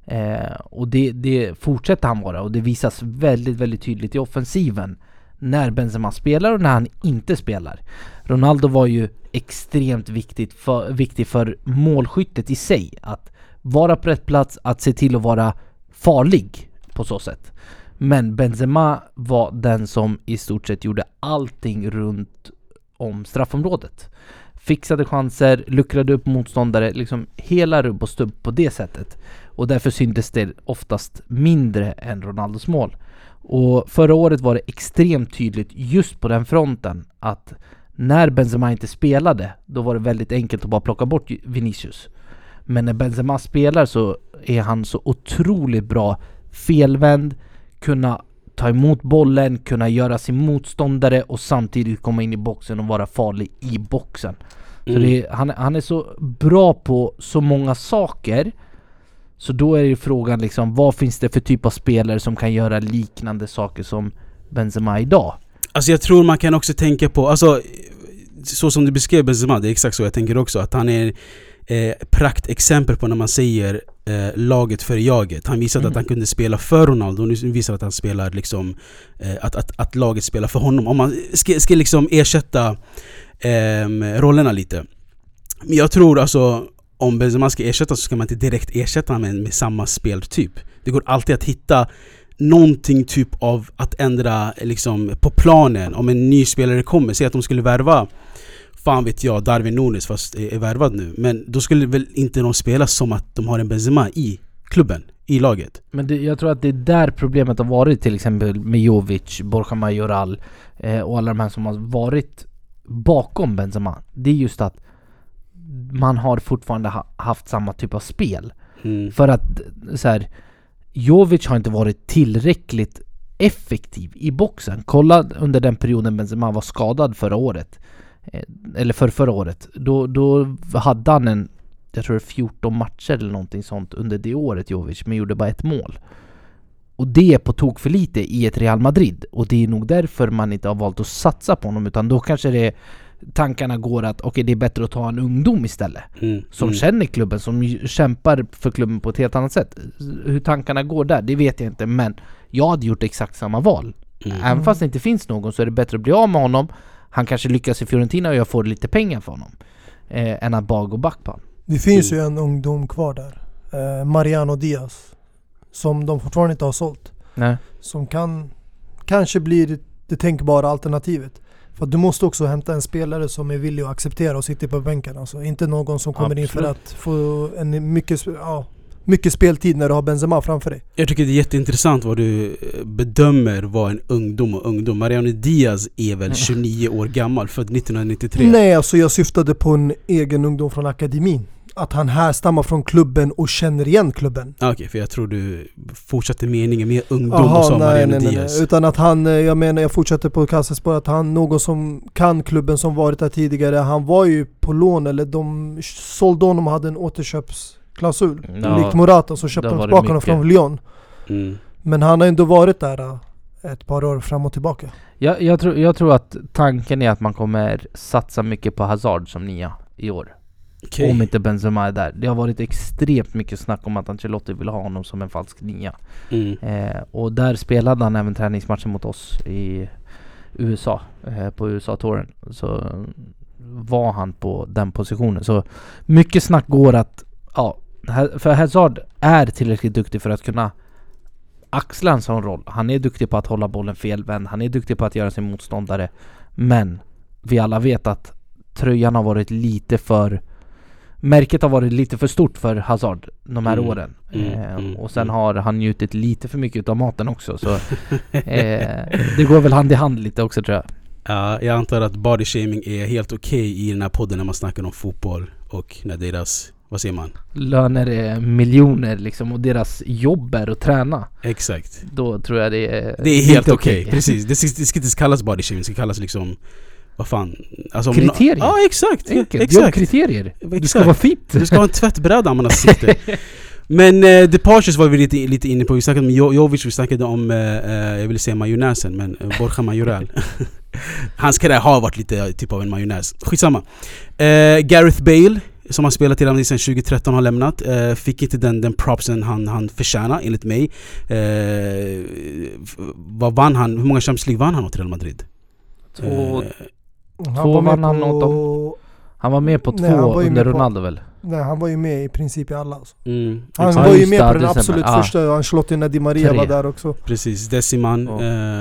Eh, och det, det fortsätter han vara och det visas väldigt, väldigt tydligt i offensiven när Benzema spelar och när han inte spelar. Ronaldo var ju extremt viktigt för, viktig för målskyttet i sig. Att vara på rätt plats, att se till att vara farlig på så sätt. Men Benzema var den som i stort sett gjorde allting runt om straffområdet. Fixade chanser, luckrade upp motståndare, liksom hela rubb och stubb på det sättet. Och därför syntes det oftast mindre än Ronaldos mål. Och förra året var det extremt tydligt just på den fronten att när Benzema inte spelade, då var det väldigt enkelt att bara plocka bort Vinicius. Men när Benzema spelar så är han så otroligt bra felvänd, kunna ta emot bollen, kunna göra sin motståndare och samtidigt komma in i boxen och vara farlig i boxen. Så Mm. det är, han, han är så bra på så många saker Så då är ju frågan liksom, vad finns det för typ av spelare som kan göra liknande saker som Benzema idag? Alltså jag tror man kan också tänka på, alltså så som du beskrev Benzema, det är exakt så jag tänker också. Att han är eh, praktexempel på när man säger eh, laget för jaget. Han visade Mm. att han kunde spela för Ronaldo, nu visar att han spelar liksom eh, att, att, att laget spelar för honom. Om man ska, ska liksom ersätta ehm, rollerna lite. Men jag tror alltså om Benzema ska ersättas så ska man inte direkt ersätta honom med, med samma speltyp. Det går alltid att hitta någonting typ av att ändra liksom på planen om en ny spelare kommer. Säg att de skulle värva Fan vet jag, Darwin Nunes fast är, är värvad nu. Men då skulle väl inte de spela som att de har en Benzema i klubben, i laget. Men det, jag tror att det är där problemet har varit till exempel med Jovic, Borja Majoral eh, och alla de här som har varit bakom Benzema. Det är just att man har fortfarande ha, haft samma typ av spel. Mm. För att så här, Jovic har inte varit tillräckligt effektiv i boxen. Kolla under den perioden Benzema var skadad förra året. Eh, Eller för förra året. Då, då hade han en, jag tror det är 14 matcher eller någonting sånt under det året Jovic, men gjorde bara ett mål. Och det är på tok för lite i ett Real Madrid. Och det är nog därför man inte har valt att satsa på honom, utan då kanske det tankarna går att okej, det är bättre att ta en ungdom istället Mm. som mm. känner klubben, som kämpar för klubben på ett helt annat sätt. Hur tankarna går där, det vet jag inte, men jag hade gjort exakt samma val. Mm. Även fast det inte finns någon så är det bättre att bli av med honom. Han kanske lyckas i Fiorentina och jag får lite pengar för honom. Eh, än att bara gå back på honom. Det finns Mm. ju en ungdom kvar där. Eh, Mariano Diaz. Som de fortfarande inte har sålt. Nej. Som kan kanske bli det, det tänkbara alternativet. För du måste också hämta en spelare som är villig att acceptera och sitta på bänken. Alltså inte någon som kommer in för Absolut. att få en mycket, ja, mycket speltid när du har Benzema framför dig. Jag tycker det är jätteintressant vad du eh, bedömer vad en ungdom och ungdom. Mariano Diaz är väl 29 år gammal, född 1993. Nej, alltså jag syftade på en egen ungdom från akademin. Att han härstammar från klubben och känner igen klubben. Ah, Okej, för jag tror du fortsatte meningen med ungdom Jaha, och sa nej, Mariano nej, nej, Diaz. nej. Utan att han, eh, jag menar jag fortsätter på kassaspår att han, någon som kan klubben som varit där tidigare, han var ju på lån eller de sålde honom och hade en återköpsklausul. Ja, likt Morata så köpte de tillbaka honom från Lyon. Mm. Men han har ändå varit där eh, ett par år fram och tillbaka. Jag, jag, tror, jag tror att tanken är att man kommer satsa mycket på Hazard som nia i år. Okej. Om inte Benzema är där. Det har varit extremt mycket snack om att Ancelotti vill ha honom som en falsk nia. Mm. Eh, och där spelade han även träningsmatchen mot oss i USA, eh, på USA-touren. Så eh, var han på den positionen. Så mycket snack går att, ja, för Hazard är tillräckligt duktig för att kunna axla en sån roll. Han är duktig på att hålla bollen felvänd, han är duktig på att göra sin motståndare. Men vi alla vet att tröjan har varit lite för Märket har varit lite för stort för Hazard de här Mm, åren. mm, eh, mm, och sen mm. har han njutit lite för mycket av maten också så (laughs) eh, Det går väl hand i hand lite också tror jag. Ja, jag antar att body shaming är helt okej i den här podden när man snackar om fotboll och när deras, vad säger man? Löner är miljoner liksom och deras jobb är att träna. Exakt. Då tror jag det är Det är helt okej, precis. Det ska, det ska inte kallas body shaming, det ska kallas liksom vad fan? Alltså, Kriterier. Ja exakt! Enkelt, exakt. jobbkriterier. Du ska vara fit. Du ska ha en tvättbräda om man har sikte. (laughs) Men eh, Departures var vi lite, lite inne på, vi snackade om Jo- Jovic, vi snackade om, eh, eh, jag ville säga majonnäsen men eh, Borja Majoral (laughs) Hans karriär har varit lite typ av en majonnäs, skitsamma eh, Gareth Bale, som har spelat i Real Madrid sedan 2013 har lämnat eh, Fick inte den, den propsen han, han förtjänar enligt mig eh, Vad vann han? Hur många Champions League vann han åt Real Madrid? Två, Eh, Han Två var med vann han åt på... han var med på två Nej, han under på- Ronaldo väl? Nej, han var ju med i princip i alla. Alltså. Mm, Han exakt. var ju med på den absolut Ja. första, Ancelotti när Di Maria Tre. var där också. Precis, Deciman. Ja.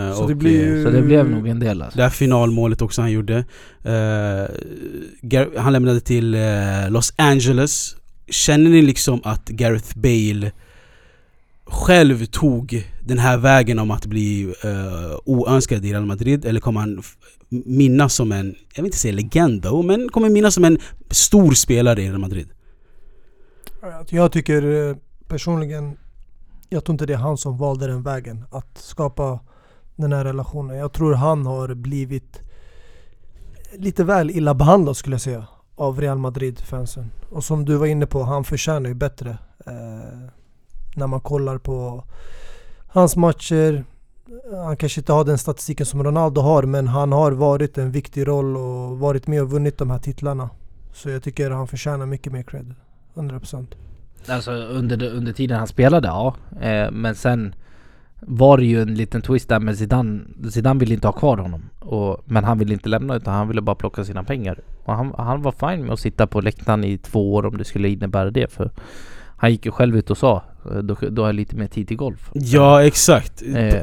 eh, Så och, det blir eh, ju- Så det blev nog en del alltså. Det här finalmålet också han gjorde. Eh, han lämnade till eh, Los Angeles. Känner ni liksom att Gareth Bale själv tog den här vägen om att bli uh, oönskad i Real Madrid? Eller kommer han minnas som en, jag vill inte säga legend då, men kommer minnas som en stor spelare i Real Madrid? Jag tycker eh, personligen, jag tror inte det är han som valde den vägen. Att skapa den här relationen. Jag tror han har blivit lite väl illa behandlad skulle jag säga. Av Real Madrid-fansen. Och som du var inne på, han förtjänar ju bättre. Uh, när man kollar på hans matcher. Han kanske inte har den statistiken som Ronaldo har men han har varit en viktig roll och varit med och vunnit de här titlarna. Så jag tycker han förtjänar mycket mer cred. 100%. Alltså under, under tiden han spelade, ja. Eh, men sen var det ju en liten twist där med Zidane. Zidane ville inte ha kvar honom. Och, men han ville inte lämna utan han ville bara plocka sina pengar. Och han, han var fine med att sitta på läktaren i två år om det skulle innebära det. För han gick ju själv ut och sa då, då har jag lite mer tid till golf. Ja, exakt. Eh,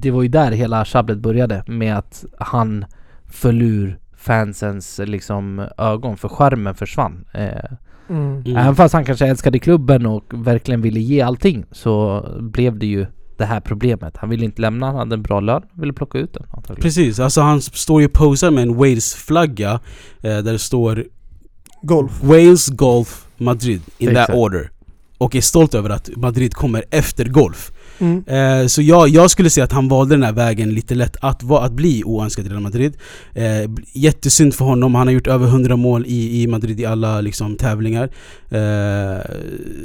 det var ju där hela tjabblet började med att han föll ur fansens liksom ögon för skärmen försvann. Eh, Mm. Mm. Även fast han kanske älskade klubben och verkligen ville ge allting så blev det ju det här problemet. Han ville inte lämna, han hade en bra lön, ville plocka ut den antagligen. Precis, alltså han står ju och posar med en Wales-flagga eh, där det står Golf. Wales, Golf, Madrid in Exakt. that order. Och är stolt över att Madrid kommer efter golf. Mm. Eh, så jag, jag skulle säga att han valde den här vägen lite lätt att, va, att bli oönskad i Real Madrid. Eh, jättesynd för honom, han har gjort över 100 mål i, i Madrid i alla liksom, tävlingar. Eh,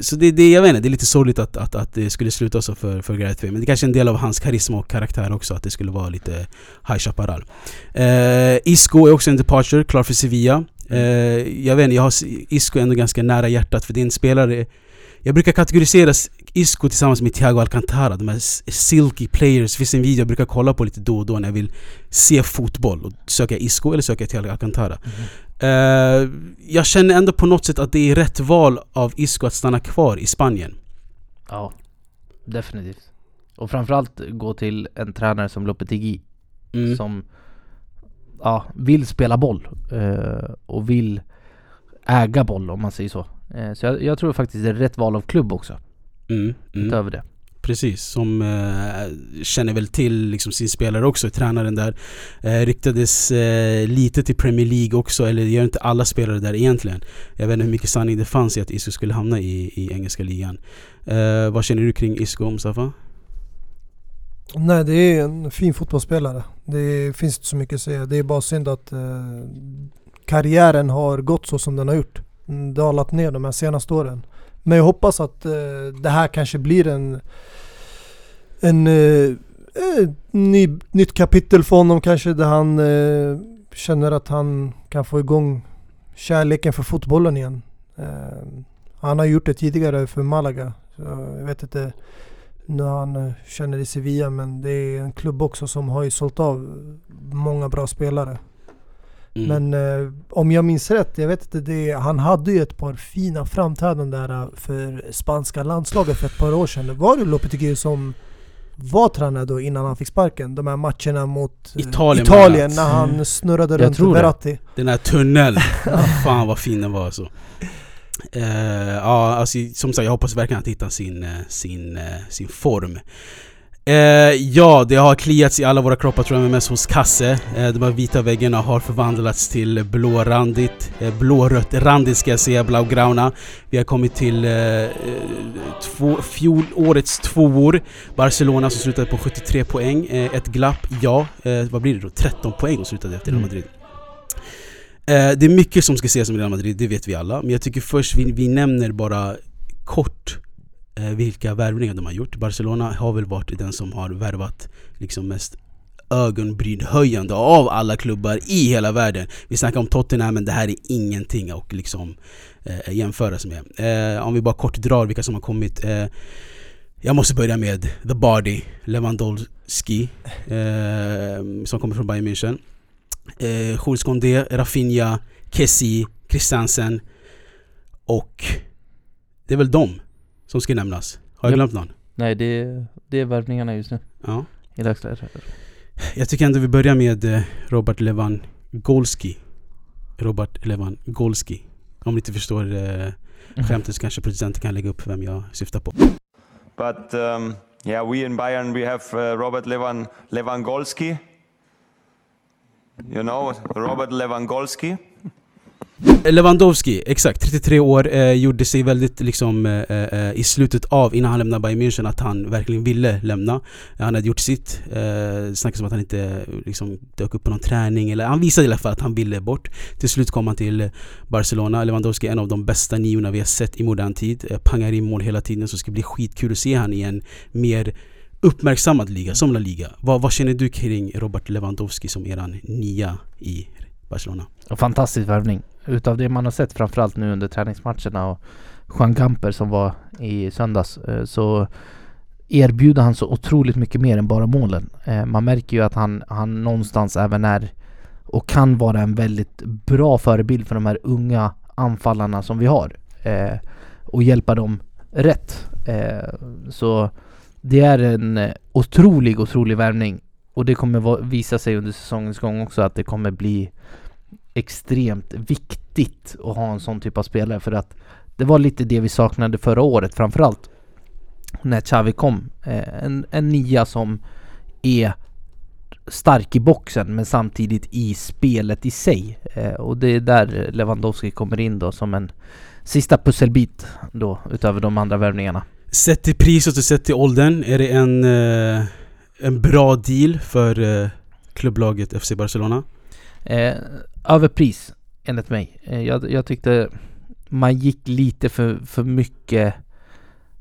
så det, det, jag vet inte, det är lite sorgligt att, att, att det skulle sluta så för, för Gareth Bale. Men det är kanske är en del av hans karisma och karaktär också, att det skulle vara lite High Chaparral. Eh, Isco är också en departure, klar för Sevilla. Eh, jag vet inte, jag har Isco ändå ganska nära hjärtat för det är en spelare jag brukar kategorisera Isco tillsammans med Thiago Alcantara, de här silky players. Det finns en video jag brukar kolla på lite då och då när jag vill se fotboll. Och söker jag Isco eller söker jag Thiago Alcantara? Eh, jag känner ändå på något sätt att det är rätt val av Isco att stanna kvar i Spanien. Ja, definitivt. Och framförallt gå till en tränare som Lopetegui Mm. som ja, vill spela boll eh, och vill äga boll om man säger så. Eh, så jag, jag tror faktiskt det är rätt val av klubb också, Mm, mm. utöver det. Precis, som eh, känner väl till liksom, sin spelare också, tränaren där. Eh, riktades eh, lite till Premier League också, eller gör inte alla spelare där egentligen. Jag vet inte hur mycket sanning det fanns i att Isco skulle hamna i, i engelska ligan. Eh, vad känner du kring Isco, Mustafa? Nej, det är en fin fotbollsspelare. Det finns inte så mycket att säga. Det är bara synd att eh, karriären har gått så som den har gjort dalat ner de här senaste åren. Men jag hoppas att eh, det här kanske blir en, en eh, eh, ny, nytt kapitel för honom kanske där han eh, känner att han kan få igång kärleken för fotbollen igen. Eh, han har gjort det tidigare för Malaga. Så jag vet inte nu han eh, känner i Sevilla men det är en klubb också som har ju sålt av många bra spelare. Mm. Men eh, om jag minns rätt, jag vet inte, det, han hade ju ett par fina framträdanden där eh, för spanska landslaget för ett par år sedan. Var det Lopetegui som var tränare då innan han fick sparken? De här matcherna mot eh, Italien Italien när han Mm. snurrade Jag runt tror det. Verratti. Den här tunneln, fan vad fin den var alltså. Eh, ja, alltså, som sagt jag hoppas verkligen att hitta sin, eh, sin, eh, sin form. Eh, ja, det har kliats i alla våra kroppar tror jag, men mest hos Kasse. Eh, de här vita väggarna har förvandlats till blårandigt, eh, blårött randigt ska jag säga, blaugrauna. Vi har kommit till eh, eh, två, fjolårets tvåor. Barcelona som slutade på 73 poäng, eh, ett glapp, ja. Eh, vad blir det då? 13 poäng och slutade efter Real Mm. Madrid. Eh, det är mycket som ska ses om Real Madrid, det vet vi alla. Men jag tycker först vi, vi nämner bara kort Eh, vilka värvningar de har gjort. Barcelona har väl varit den som har värvat liksom mest ögonbrynhöjande av alla klubbar i hela världen. Vi snackar om Tottenham men det här är ingenting att liksom eh, jämföras med. Eh, om vi bara kort drar vilka som har kommit. Eh, jag måste börja med The Body, Lewandowski, eh, som kommer från Bayern München. Eh, Jules Condé, Rafinha, Kessie, Christensen Och det är väl dem som ska nämnas. Har jag Japp. glömt någon? Nej det, det är värvningarna just nu Ja. i dagsläget. Jag tycker ändå vi börjar med eh, Robert Lewandowski. Robert Lewandowski. Om ni inte förstår eh, skämtet så kanske producenten kan lägga upp vem jag syftar på. But um, yeah, we in Bayern we have uh, Robert Levan Lewandowski. You know Robert Lewandowski. Lewandowski, exakt. 33 år, eh, gjorde sig väldigt liksom eh, eh, i slutet av, innan han lämnade Bayern München, att han verkligen ville lämna. Han hade gjort sitt. Eh, snackas om att han inte liksom, dök upp på någon träning, eller han visade i alla fall att han ville bort. Till slut kom han till Barcelona. Lewandowski är en av de bästa niorna vi har sett i modern tid. Eh, pangar in mål hela tiden, så det ska bli skitkul att se han i en mer uppmärksammad liga, som La Liga. Vad, vad känner du kring Robert Lewandowski som eran nia i Barcelona? Och fantastisk värvning. Utav det man har sett framförallt nu under träningsmatcherna och Juan Gamper som var i söndags eh, så erbjuder han så otroligt mycket mer än bara målen. Eh, man märker ju att han, han någonstans även är och kan vara en väldigt bra förebild för de här unga anfallarna som vi har. Eh, och hjälpa dem rätt. Så det är en otrolig, otrolig värvning. Och det kommer visa sig under säsongens gång också att det kommer bli extremt viktigt att ha en sån typ av spelare för att det var lite det vi saknade förra året framförallt när Xavi kom. Eh, en, en nia som är stark i boxen men samtidigt i spelet i sig. Eh, och det är där Lewandowski kommer in då som en sista pusselbit då utöver de andra värvningarna. Sett till priset och sett till åldern, är det en, eh, en bra deal för klubblaget FC Barcelona? Eh, överpris enligt mig. Eh, jag, jag tyckte man gick lite för, för mycket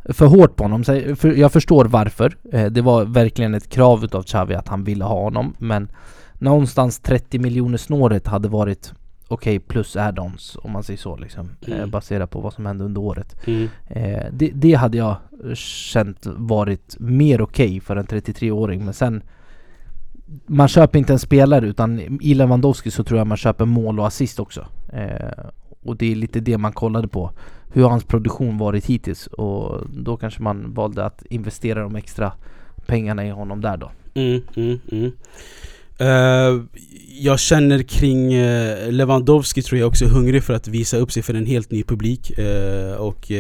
för hårt på honom. För, jag förstår varför. Eh, det var verkligen ett krav utav Xavi att han ville ha honom. Men någonstans 30 miljoner snåret hade varit okej plus add-ons om man säger så liksom. Eh, Mm. baserat på vad som hände under året. Eh, det, det hade jag känt varit mer okej för en 33-åring men sen man köper inte en spelare utan i Lewandowski så tror jag man köper mål och assist också. Eh, och det är lite det man kollade på. Hur har hans produktion varit hittills? Och då kanske man valde att investera de extra pengarna i honom där då. Mm, mm, mm. Uh, jag känner kring eh, Lewandowski tror jag också är hungrig för att visa upp sig för en helt ny publik Uh, och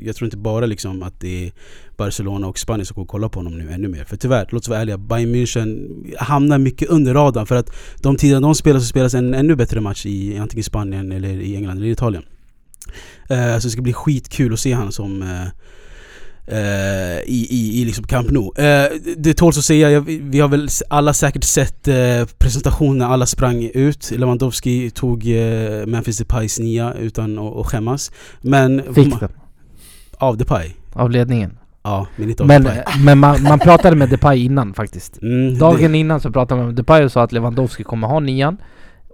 jag tror inte bara liksom att det är Barcelona och Spanien som kommer kolla på honom nu ännu mer. För tyvärr, låt oss vara ärliga, Bayern München hamnar mycket under radarn för att de tider de spelar så spelas en ännu bättre match i antingen Spanien eller i England eller Italien. Så det ska bli skitkul att se honom som eh, i, i, i liksom Camp Nou. Eh, det tåls att säga, jag, vi har väl alla säkert sett eh, presentationen när alla sprang ut. Lewandowski tog eh, Memphis Depays nia utan att, att skämmas. Men... Fick den Av Depay? av ledningen. Ja, men inte av Men, Depay. men man, man pratade med Depay innan faktiskt. Mm, Dagen innan så pratade man med Depay och sa att Lewandowski kommer ha nian.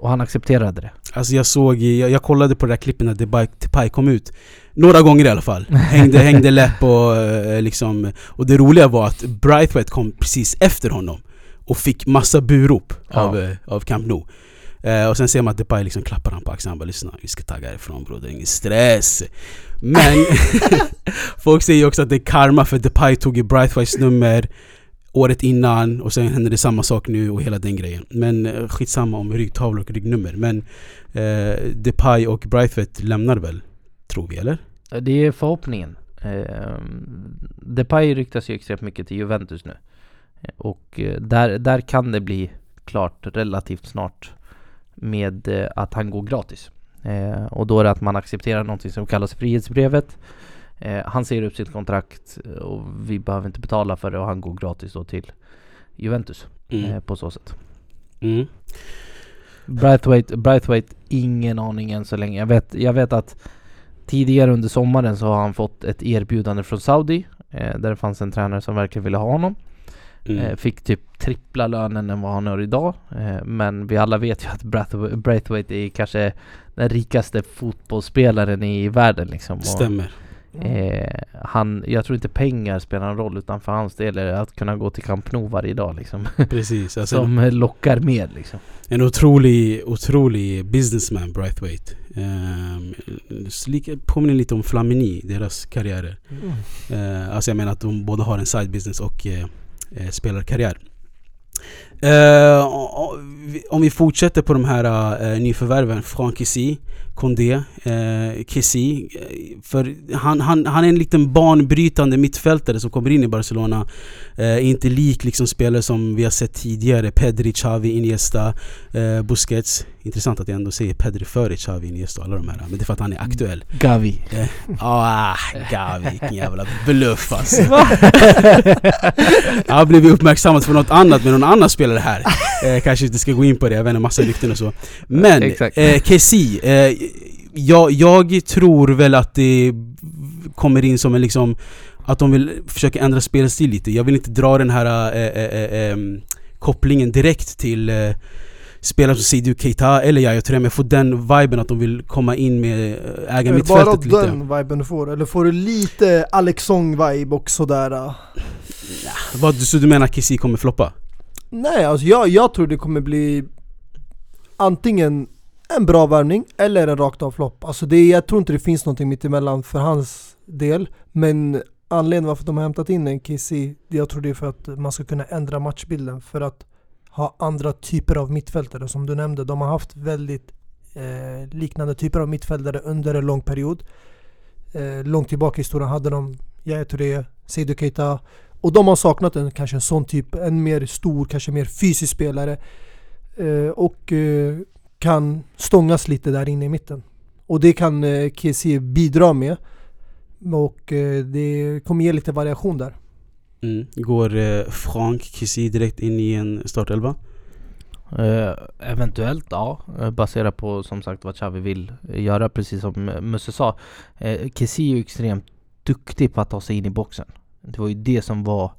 Och han accepterade det. Alltså jag såg, jag, jag kollade på det där klippet när Depay, Depay kom ut Några gånger i alla fall Hängde, (laughs) hängde läpp och eh, liksom Och det roliga var att Brightweight kom precis efter honom Och fick massa burop Ja. av, eh, av Camp Nou eh, Och sen ser man att Depay liksom klappar han på axeln Han bara lyssna, vi ska tagga härifrån bror, det är ingen stress Men (laughs) Folk säger också att det är karma för Depay tog ju Brightweights nummer Året innan och sen hände det samma sak nu och hela den grejen Men eh, skitsamma om ryggtavlor och ryggnummer Men eh, Depay och Braithwaite lämnar väl? Tror vi eller? Det är förhoppningen. Eh, Depay ryktas ju extremt mycket till Juventus nu. Och eh, där, där kan det bli klart relativt snart med eh, att han går gratis. Eh, och då är det att man accepterar någonting som kallas frihetsbrevet. Eh, han säger upp sitt kontrakt eh, och vi behöver inte betala för det och han går gratis då till Juventus Mm. eh, på så sätt. Mm. Braithwaite, Braithwaite, ingen aning än så länge. Jag vet, jag vet att tidigare under sommaren så har han fått ett erbjudande från Saudi eh, där det fanns en tränare som verkligen ville ha honom. Mm. Eh, fick typ trippla lönen än vad han har idag. Eh, men vi alla vet ju att Braithwaite, är kanske den rikaste fotbollsspelaren i världen liksom. Stämmer Eh, han, jag tror inte pengar spelar någon roll utan för hans del är det att kunna gå till Camp Nou varje dag liksom. (laughs) Precis. Alltså, Som eh, lockar mer liksom. En otrolig, otrolig businessman, Braithwaite. Lika, påminner lite om Flamini, deras karriärer. Mm. Uh, alltså jag menar att de båda har en side business och uh, uh, spelarkarriär. Uh, om vi fortsätter på de här uh, nyförvärven, Franck Kessy, Condé, uh, Kessy. För han, han, han är en liten banbrytande mittfältare som kommer in i Barcelona. Uh, inte lik liksom spelare som vi har sett tidigare. Pedri, Xavi, Iniesta, uh, Busquets. Intressant att jag ändå säger Pedri före Xavi, Iniesta och alla de här. Men det är för att han är aktuell. Gavi. Ah, Gavi, vilken jävla bluff alltså. Han (laughs) blev uppmärksammad för något annat med någon annan spelare här. Eh, kanske inte ska gå in på det, jag vet inte, massa rykten och så. Men, eh, Kessie, eh, jag, jag tror väl att det kommer in som en liksom att de vill försöka ändra spelstil lite. Jag vill inte dra den här eh, eh, eh, em, kopplingen direkt till eh, spelare som Seydou Keita eller Yahya Touré, men jag får den viben att de vill komma in med eh, äga Är det bara mittfältet lite. den viben du får? Eller får du lite Alex Song-vibe och sådär? äh? Vad, så du menar att Kessie kommer floppa? Nej, alltså jag, jag tror det kommer bli antingen en bra värvning eller en rakt av flopp. Alltså det, jag tror inte det finns någonting mittemellan för hans del. Men anledningen varför de har hämtat in en KC, jag tror det är för att man ska kunna ändra matchbilden. För att ha andra typer av mittfältare. Som du nämnde, de har haft väldigt eh, liknande typer av mittfältare under en lång period. Eh, långt tillbaka i historien hade de Yahya Touré, Seydou Keita och de har saknat en, kanske en sån typ, en mer stor, kanske mer fysisk spelare. Eh, och eh, kan stångas lite där inne i mitten. Och det kan eh, Kessie bidra med. Och eh, det kommer ge lite variation där. Mm. Går eh, Frank Kessie direkt in i en startelva? Eh, eventuellt ja, eh, baserat på som sagt vad Xavi vill göra precis som Musse sa. Eh, Kessie är ju extremt duktig på att ta sig in i boxen. Det var ju det som var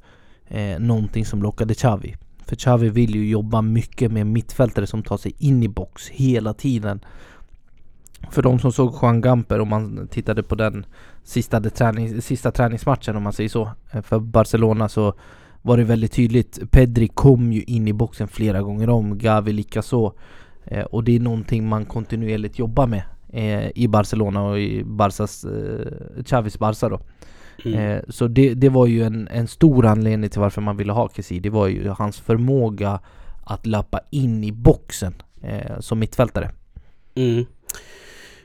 eh, någonting som lockade Xavi. För Xavi vill ju jobba mycket med mittfältare som tar sig in i box hela tiden. För de som såg Juan Gamper, om man tittade på den sista, träning, sista träningsmatchen om man säger så, eh, för Barcelona så var det väldigt tydligt. Pedri kom ju in i boxen flera gånger om, Gavi likaså. Eh, och det är någonting man kontinuerligt jobbar med eh, i Barcelona och i Barsas, eh, Xavis Barca då. Mm. Eh, så det, det var ju en, en stor anledning till varför man ville ha Kessie. Det var ju hans förmåga att löpa in i boxen eh, som mittfältare. Mm.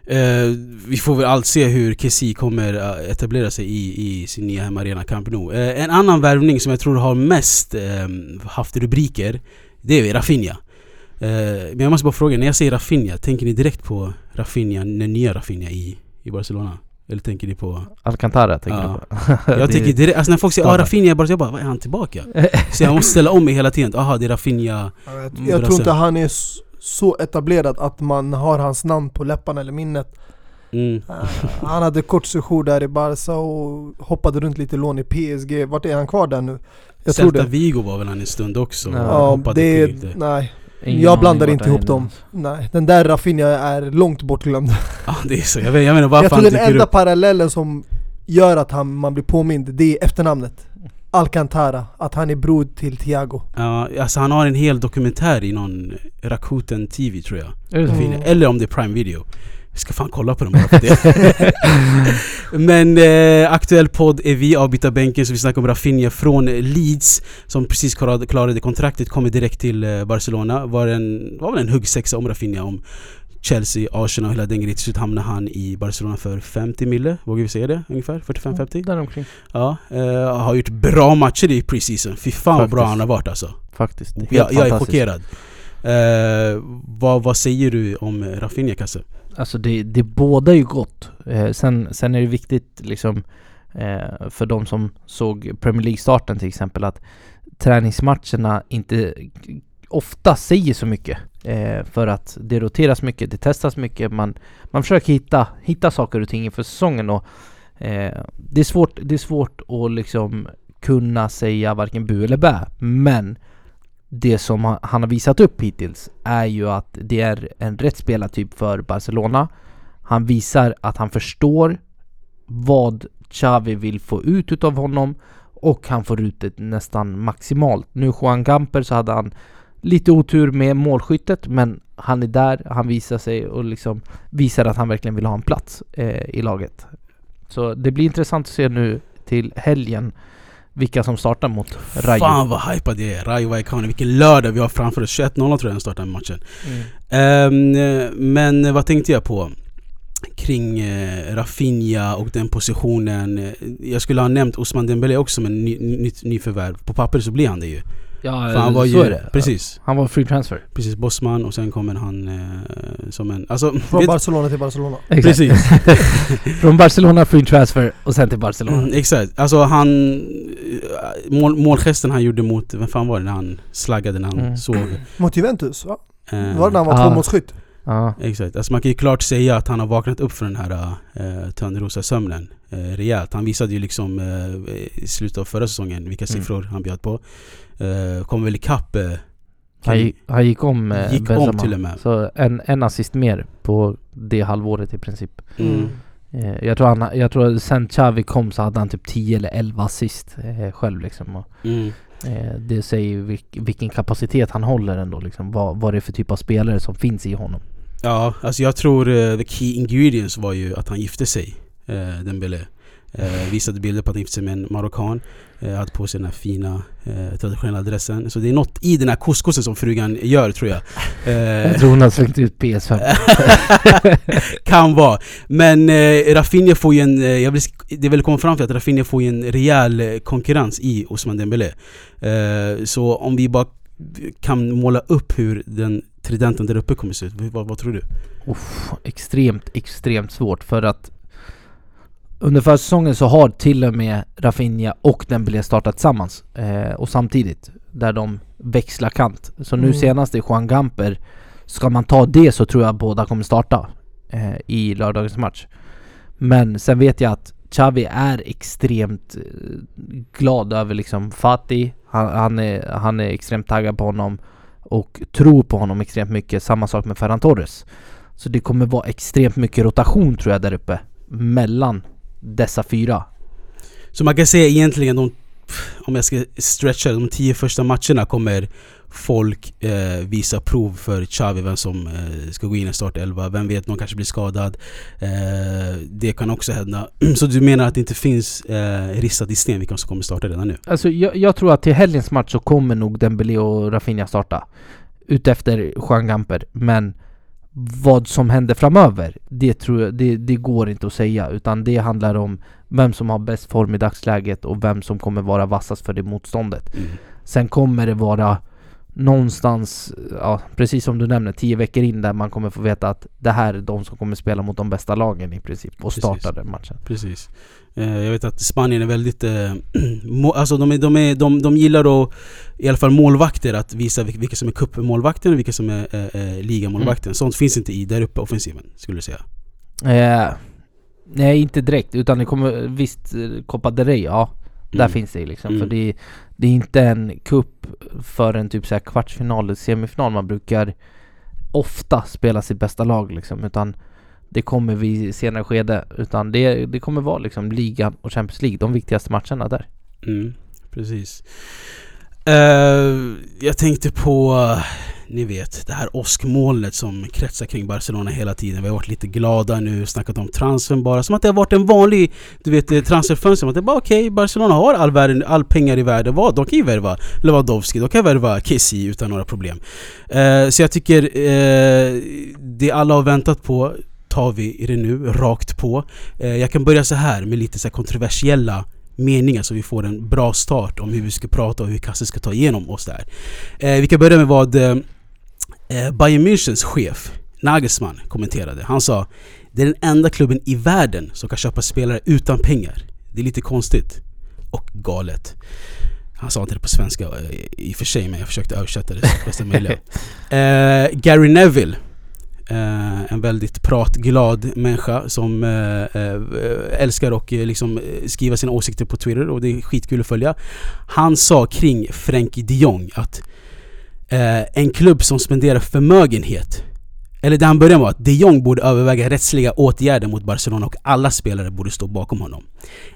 Eh, vi får väl allt se hur Kessie kommer eh, etablera sig i, i sin nya hemmaarena Camp Nou. Eh, en annan värvning som jag tror har mest eh, haft rubriker, det är Rafinha. Eh, men jag måste bara fråga, när jag säger Rafinha, tänker ni direkt på Rafinha, den nya Rafinha i, i Barcelona? Eller tänker ni på... Alcantara tänker Ja. du på? (laughs) Jag tänker direkt, alltså när folk säger ah. Rafinha, jag bara, jag bara, vad är han tillbaka? (laughs) Så jag måste ställa om mig hela tiden, aha det är Rafinha Jag, jag tror inte han är så etablerad att man har hans namn på läpparna eller minnet. mm. Eh, han hade kort sejour där i Barca och hoppade runt lite lån i PSG. Vart är han kvar där nu? Jag tror Celta det. Vigo var väl han en stund också? Ja, det nej, Ingen jag blandar inte ihop dem. nej. Den där Rafinha är långt bortglömd. Ja det är så, jag, vet, jag menar varför jag tror han den enda upp parallellen som gör att han, man blir påmind, det är efternamnet. Alcantara, att han är bror till Thiago. Ja, alltså han har en hel dokumentär i någon Rakuten TV tror jag. Mm. Eller om det är Prime Video. Jag ska fan kolla på dem bara för det. (laughs) Men eh, aktuell podd är vi avbyta bänken så vi snackar om Rafinha från Leeds som precis klarade, kontraktet, kommer direkt till eh, Barcelona. Var, en, var väl en huggsexa om Rafinha om Chelsea, Arsenal och hela den grejen. Till slut hamnade han i Barcelona för 50 mille, vågar vi säga det? Ungefär? 45-50? Däromkring. Ja, eh, har gjort bra matcher i preseason. Fy fan vad bra Faktiskt. han har varit alltså. Faktiskt. Helt Jag, jag är chockerad. Eh, vad, vad säger du om Rafinha Kasse? Alltså det, det båda ju gott. Eh, sen, sen är det viktigt liksom eh, för de som såg Premier League-starten till exempel att träningsmatcherna inte ofta säger så mycket. Eh, för att det roteras mycket, det testas mycket, man, man försöker hitta, hitta saker och ting inför säsongen och eh, det, är svårt, det är svårt att liksom kunna säga varken bu eller bä. Men det som han- har visat upp hittills är ju att det är en rätt spelartyp för Barcelona. Han visar att han förstår vad Xavi vill få ut utav honom och han får ut det nästan maximalt. Nu Juan Gamper så hade han lite otur med målskyttet men han är där, han visar sig och liksom visar att han verkligen vill ha en plats eh, i laget. Så det blir intressant att se nu till helgen vilka som startar mot Rayo. Fan vad hypad jag är! Rayo Vallecano, vilken lördag vi har framför oss. 21.00 tror jag den startar matchen. Mm. Ehm, men vad tänkte jag på? Kring uh, Rafinha och den positionen. Jag skulle ha nämnt Osman Dembélé också som en ny, nytt nyförvärv. På papper så blir han det ju. Ja, För han var så ju, är det. Precis. Han var free transfer. Precis, Bosman och sen kommer han eh, som en... Alltså, Från vet- Barcelona till Barcelona. Precis. (laughs) Från Barcelona free transfer och sen till Barcelona. Mm, exakt. Alltså han... eh, Mål, målgesten han gjorde mot... Vem fan var det när han slaggade när han Mm. såg? Mot Juventus va? Eh, Det var när han var Ah. tvåmålsskytt. Ja. Exakt. Alltså man kan ju klart säga att han har vaknat upp från den här uh, Törnrosa-sömnen uh, rejält. Han visade ju liksom eh, i slutet av förra säsongen vilka Mm. siffror han bjöd på. Uh, kom väl ikapp... Uh, Han, gick, han gick om eh, gick Benzema. om till och med. Så en, en assist mer på det halvåret i princip. Mm. Eh, jag, tror han, jag tror sen Xavi kom så hade han typ 10 eller 11 assist eh, själv liksom. Och, Mm. eh, det säger ju vilk, vilken kapacitet han håller ändå liksom. Vad, vad det är för typ av spelare som finns i honom. Ja, alltså jag tror uh, the key ingredients var ju att han gifte sig, uh, Dembélé. Uh, visade bilder på att han gifte sig med en marockan. Uh, hade på sig den här fina uh, traditionella dressen. Så det är något i den här couscousen som frugan gör tror jag. Uh, (laughs) Jag tror hon har slängt ut PS5. (laughs) kan vara. Men eh, Rafinha får ju en, eh, jag vill, det vill komma fram till att Rafinha får ju en rejäl konkurrens i Osman Dembélé. Så om vi bara kan måla upp hur den tridenten där uppe kommer se ut, vad, vad tror du? Uff, extremt, extremt svårt för att under försäsongen så har till och med Rafinha och Dembélé startat tillsammans eh, och samtidigt där de växlar kant. Så nu Mm. senast i Juan Gamper Ska man ta det så tror jag båda kommer starta eh, i lördagens match. Men sen vet jag att Xavi är extremt eh, glad över liksom Fatih. Han, han, är, han är extremt taggad på honom och tror på honom extremt mycket. Samma sak med Ferran Torres. Så det kommer vara extremt mycket rotation tror jag där uppe mellan dessa fyra. Så man kan säga egentligen de, om jag ska stretcha de tio första matcherna kommer folk eh, visa prov för Xavi vem som eh, ska gå in i startelva. Vem vet, någon kanske blir skadad. Eh, det kan också hända. (clears throat) Så du menar att det inte finns eh, ristat i sten vilka som kommer starta redan nu? Alltså jag, jag tror att till helgens match så kommer nog Dembélé och Rafinha starta. Utefter Juan Gamper. Men vad som händer framöver, det tror jag, det, det går inte att säga. Utan det handlar om vem som har bäst form i dagsläget och vem som kommer vara vassast för det motståndet. Mm. Sen kommer det vara någonstans, ja, precis som du nämner, tio veckor in där man kommer få veta att det här är de som kommer spela mot de bästa lagen i princip och Precis. starta den matchen. Precis. Eh, jag vet att Spanien är väldigt... (clears throat) Må, alltså de, är, de, är, de, de gillar att, i alla fall målvakter, att visa vil- vilka som är cupmålvakten och vilka som är eh, ligamålvakten. Sånt finns inte i där uppe offensiven, skulle du säga. Eh, nej, inte direkt, utan det kommer visst Copa del Rey, ja. Där Mm. finns det liksom. Mm. För det, det är inte en kupp för en typ så kvartsfinal eller semifinal man brukar ofta spela sitt bästa lag liksom. Utan det kommer vi senare skede. Utan det, det kommer vara liksom ligan och Champions League, de viktigaste matcherna där. Mm, precis. Eh, jag tänkte på, ni vet, det här åskmolnet som kretsar kring Barcelona hela tiden. Vi har varit lite glada nu, snackat om transfern bara. Som att det har varit en vanlig, du vet, eh, transferfönster. Som att det är bara okej, Barcelona har all, världen, all pengar i världen. Vad? De kan ju värva Lewandowski, de kan värva Kessie utan några problem. Eh, så jag tycker eh, det alla har väntat på tar vi i det nu, rakt på. Eh, jag kan börja så här med lite så här kontroversiella meningar så vi får en bra start om hur vi ska prata och hur Kasse ska ta igenom oss där. Eh, vi kan börja med vad eh, eh, Bayern Münchens chef Nagelsmann kommenterade. Han sa Det är den enda klubben i världen som kan köpa spelare utan pengar. Det är lite konstigt och galet. Han sa inte det på svenska eh, i och för sig men jag försökte översätta det så bästa möjliga. (laughs) Eh, Gary Neville Eh, en väldigt pratglad människa som eh, eh, älskar att eh, liksom, skriva sina åsikter på Twitter och det är skitkul att följa. Han sa kring Frenkie de Jong att eh, en klubb som spenderar förmögenhet eller det han började med var att de Jong borde överväga rättsliga åtgärder mot Barcelona och alla spelare borde stå bakom honom.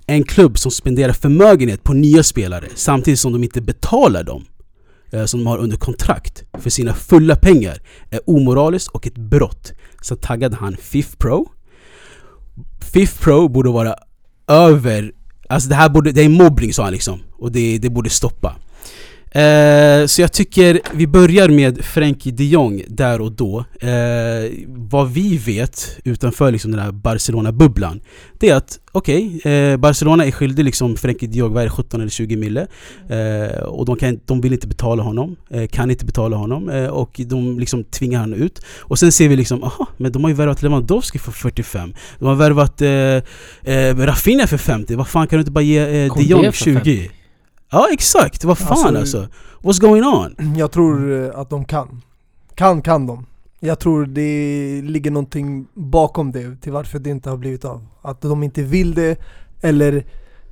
En klubb som spenderar förmögenhet på nya spelare samtidigt som de inte betalar dem eh, som de har under kontrakt för sina fulla pengar är omoraliskt och ett brott. Så taggade han FIF Pro. FIF Pro borde vara över, alltså det här borde, det är mobbning sa han liksom och det, det borde stoppa. Eh, så jag tycker vi börjar med Frenkie de Jong där och då. Eh, vad vi vet utanför liksom den här Barcelona-bubblan Det är att okej, okay, eh, Barcelona är skyldig liksom Frenkie de Jong, vad är det, 17 eller 20 mille? Eh, och de, kan, de vill inte betala honom, eh, kan inte betala honom eh, och de liksom tvingar honom ut. Och sen ser vi liksom, aha, men de har ju värvat Lewandowski för 45 De har värvat Rafinha för 50, vad fan kan du inte bara ge de Jong 20? Ja exakt, vad fan alltså, alltså, What's going on? (clears throat) Jag tror eh, att de kan. Kan kan de. Jag tror det ligger någonting bakom det till varför det inte har blivit av. Att de inte vill det eller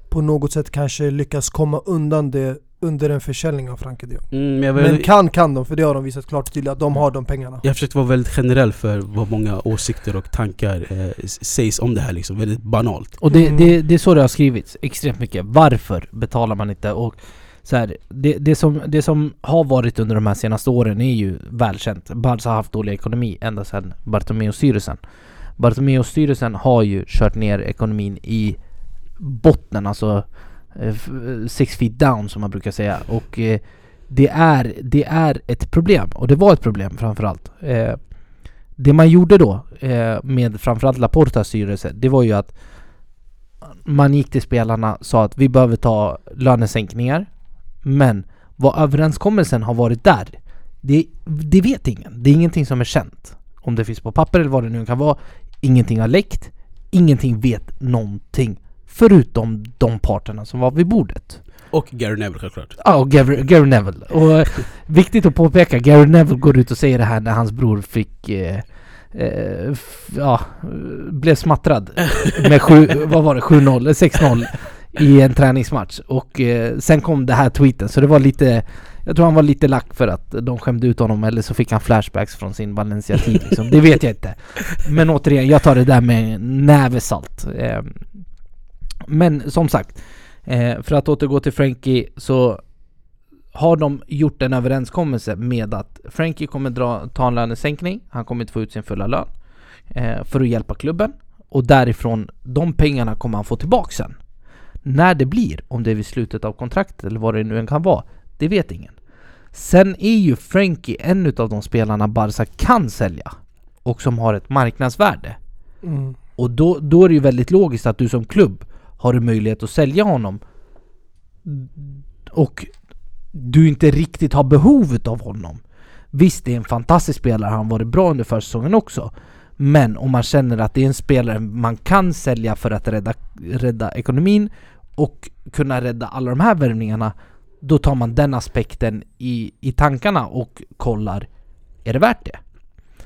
på något sätt kanske lyckas komma undan det under en försäljning av Frankie de. Mm, men kan kan de, för det har de visat klart och tydligt att de har de pengarna. Jag försökte vara väldigt generell för vad många åsikter och tankar eh, sägs om det här liksom, väldigt banalt. Och det, det, mm. det är så det har skrivits extremt mycket. Varför betalar man inte? Och så här, det, det, som, det som har varit under de här senaste åren är ju välkänt. Barca har haft dålig ekonomi ända sedan Bartomeu-styrelsen. Bartomeu-styrelsen har ju kört ner ekonomin i botten, alltså Eh, eh, six feet down som man brukar säga. Och eh, det, är, det är ett problem. Och det var ett problem framförallt. Eh, det man gjorde då eh, med framförallt Laportas styrelse, det var ju att man gick till spelarna och sa att vi behöver ta lönesänkningar. Men vad överenskommelsen har varit där, det, det vet ingen. Det är ingenting som är känt. Om det finns på papper eller vad det nu kan vara. Ingenting har läckt. Ingenting vet någonting Förutom de parterna som var vid bordet. Och Gary Neville självklart. Ja, och Gary, Gary Neville. Och eh, (laughs) viktigt att påpeka, Gary Neville går ut och säger det här när hans bror fick eh, eh, ja, blev smattrad med sju, (laughs) vad var det, 7-0, 6-0 i en träningsmatch. Och eh, sen kom det här tweeten, så det var lite jag tror han var lite lack för att de skämde ut honom eller så fick han flashbacks från sin Valencia-tid liksom. Det vet jag inte. Men återigen, jag tar det där med en näve salt. Men som sagt, eh, för att återgå till Frankie så har de gjort en överenskommelse med att Frankie kommer dra, ta en lönesänkning, han kommer inte få ut sin fulla lön eh, för att hjälpa klubben och därifrån, de pengarna kommer han få tillbaka sen. När det blir, om det är vid slutet av kontraktet eller vad det nu än kan vara, det vet ingen. Sen är ju Frankie en av de spelarna Barca kan sälja och som har ett marknadsvärde. Mm. Och då, då är det ju väldigt logiskt att du som klubb har du möjlighet att sälja honom och du inte riktigt har behovet av honom. Visst, det är en fantastisk spelare, han har varit bra under försäsongen också. Men om man känner att det är en spelare man kan sälja för att rädda, rädda ekonomin och kunna rädda alla de här värvningarna då tar man den aspekten i, i tankarna och kollar, är det värt det?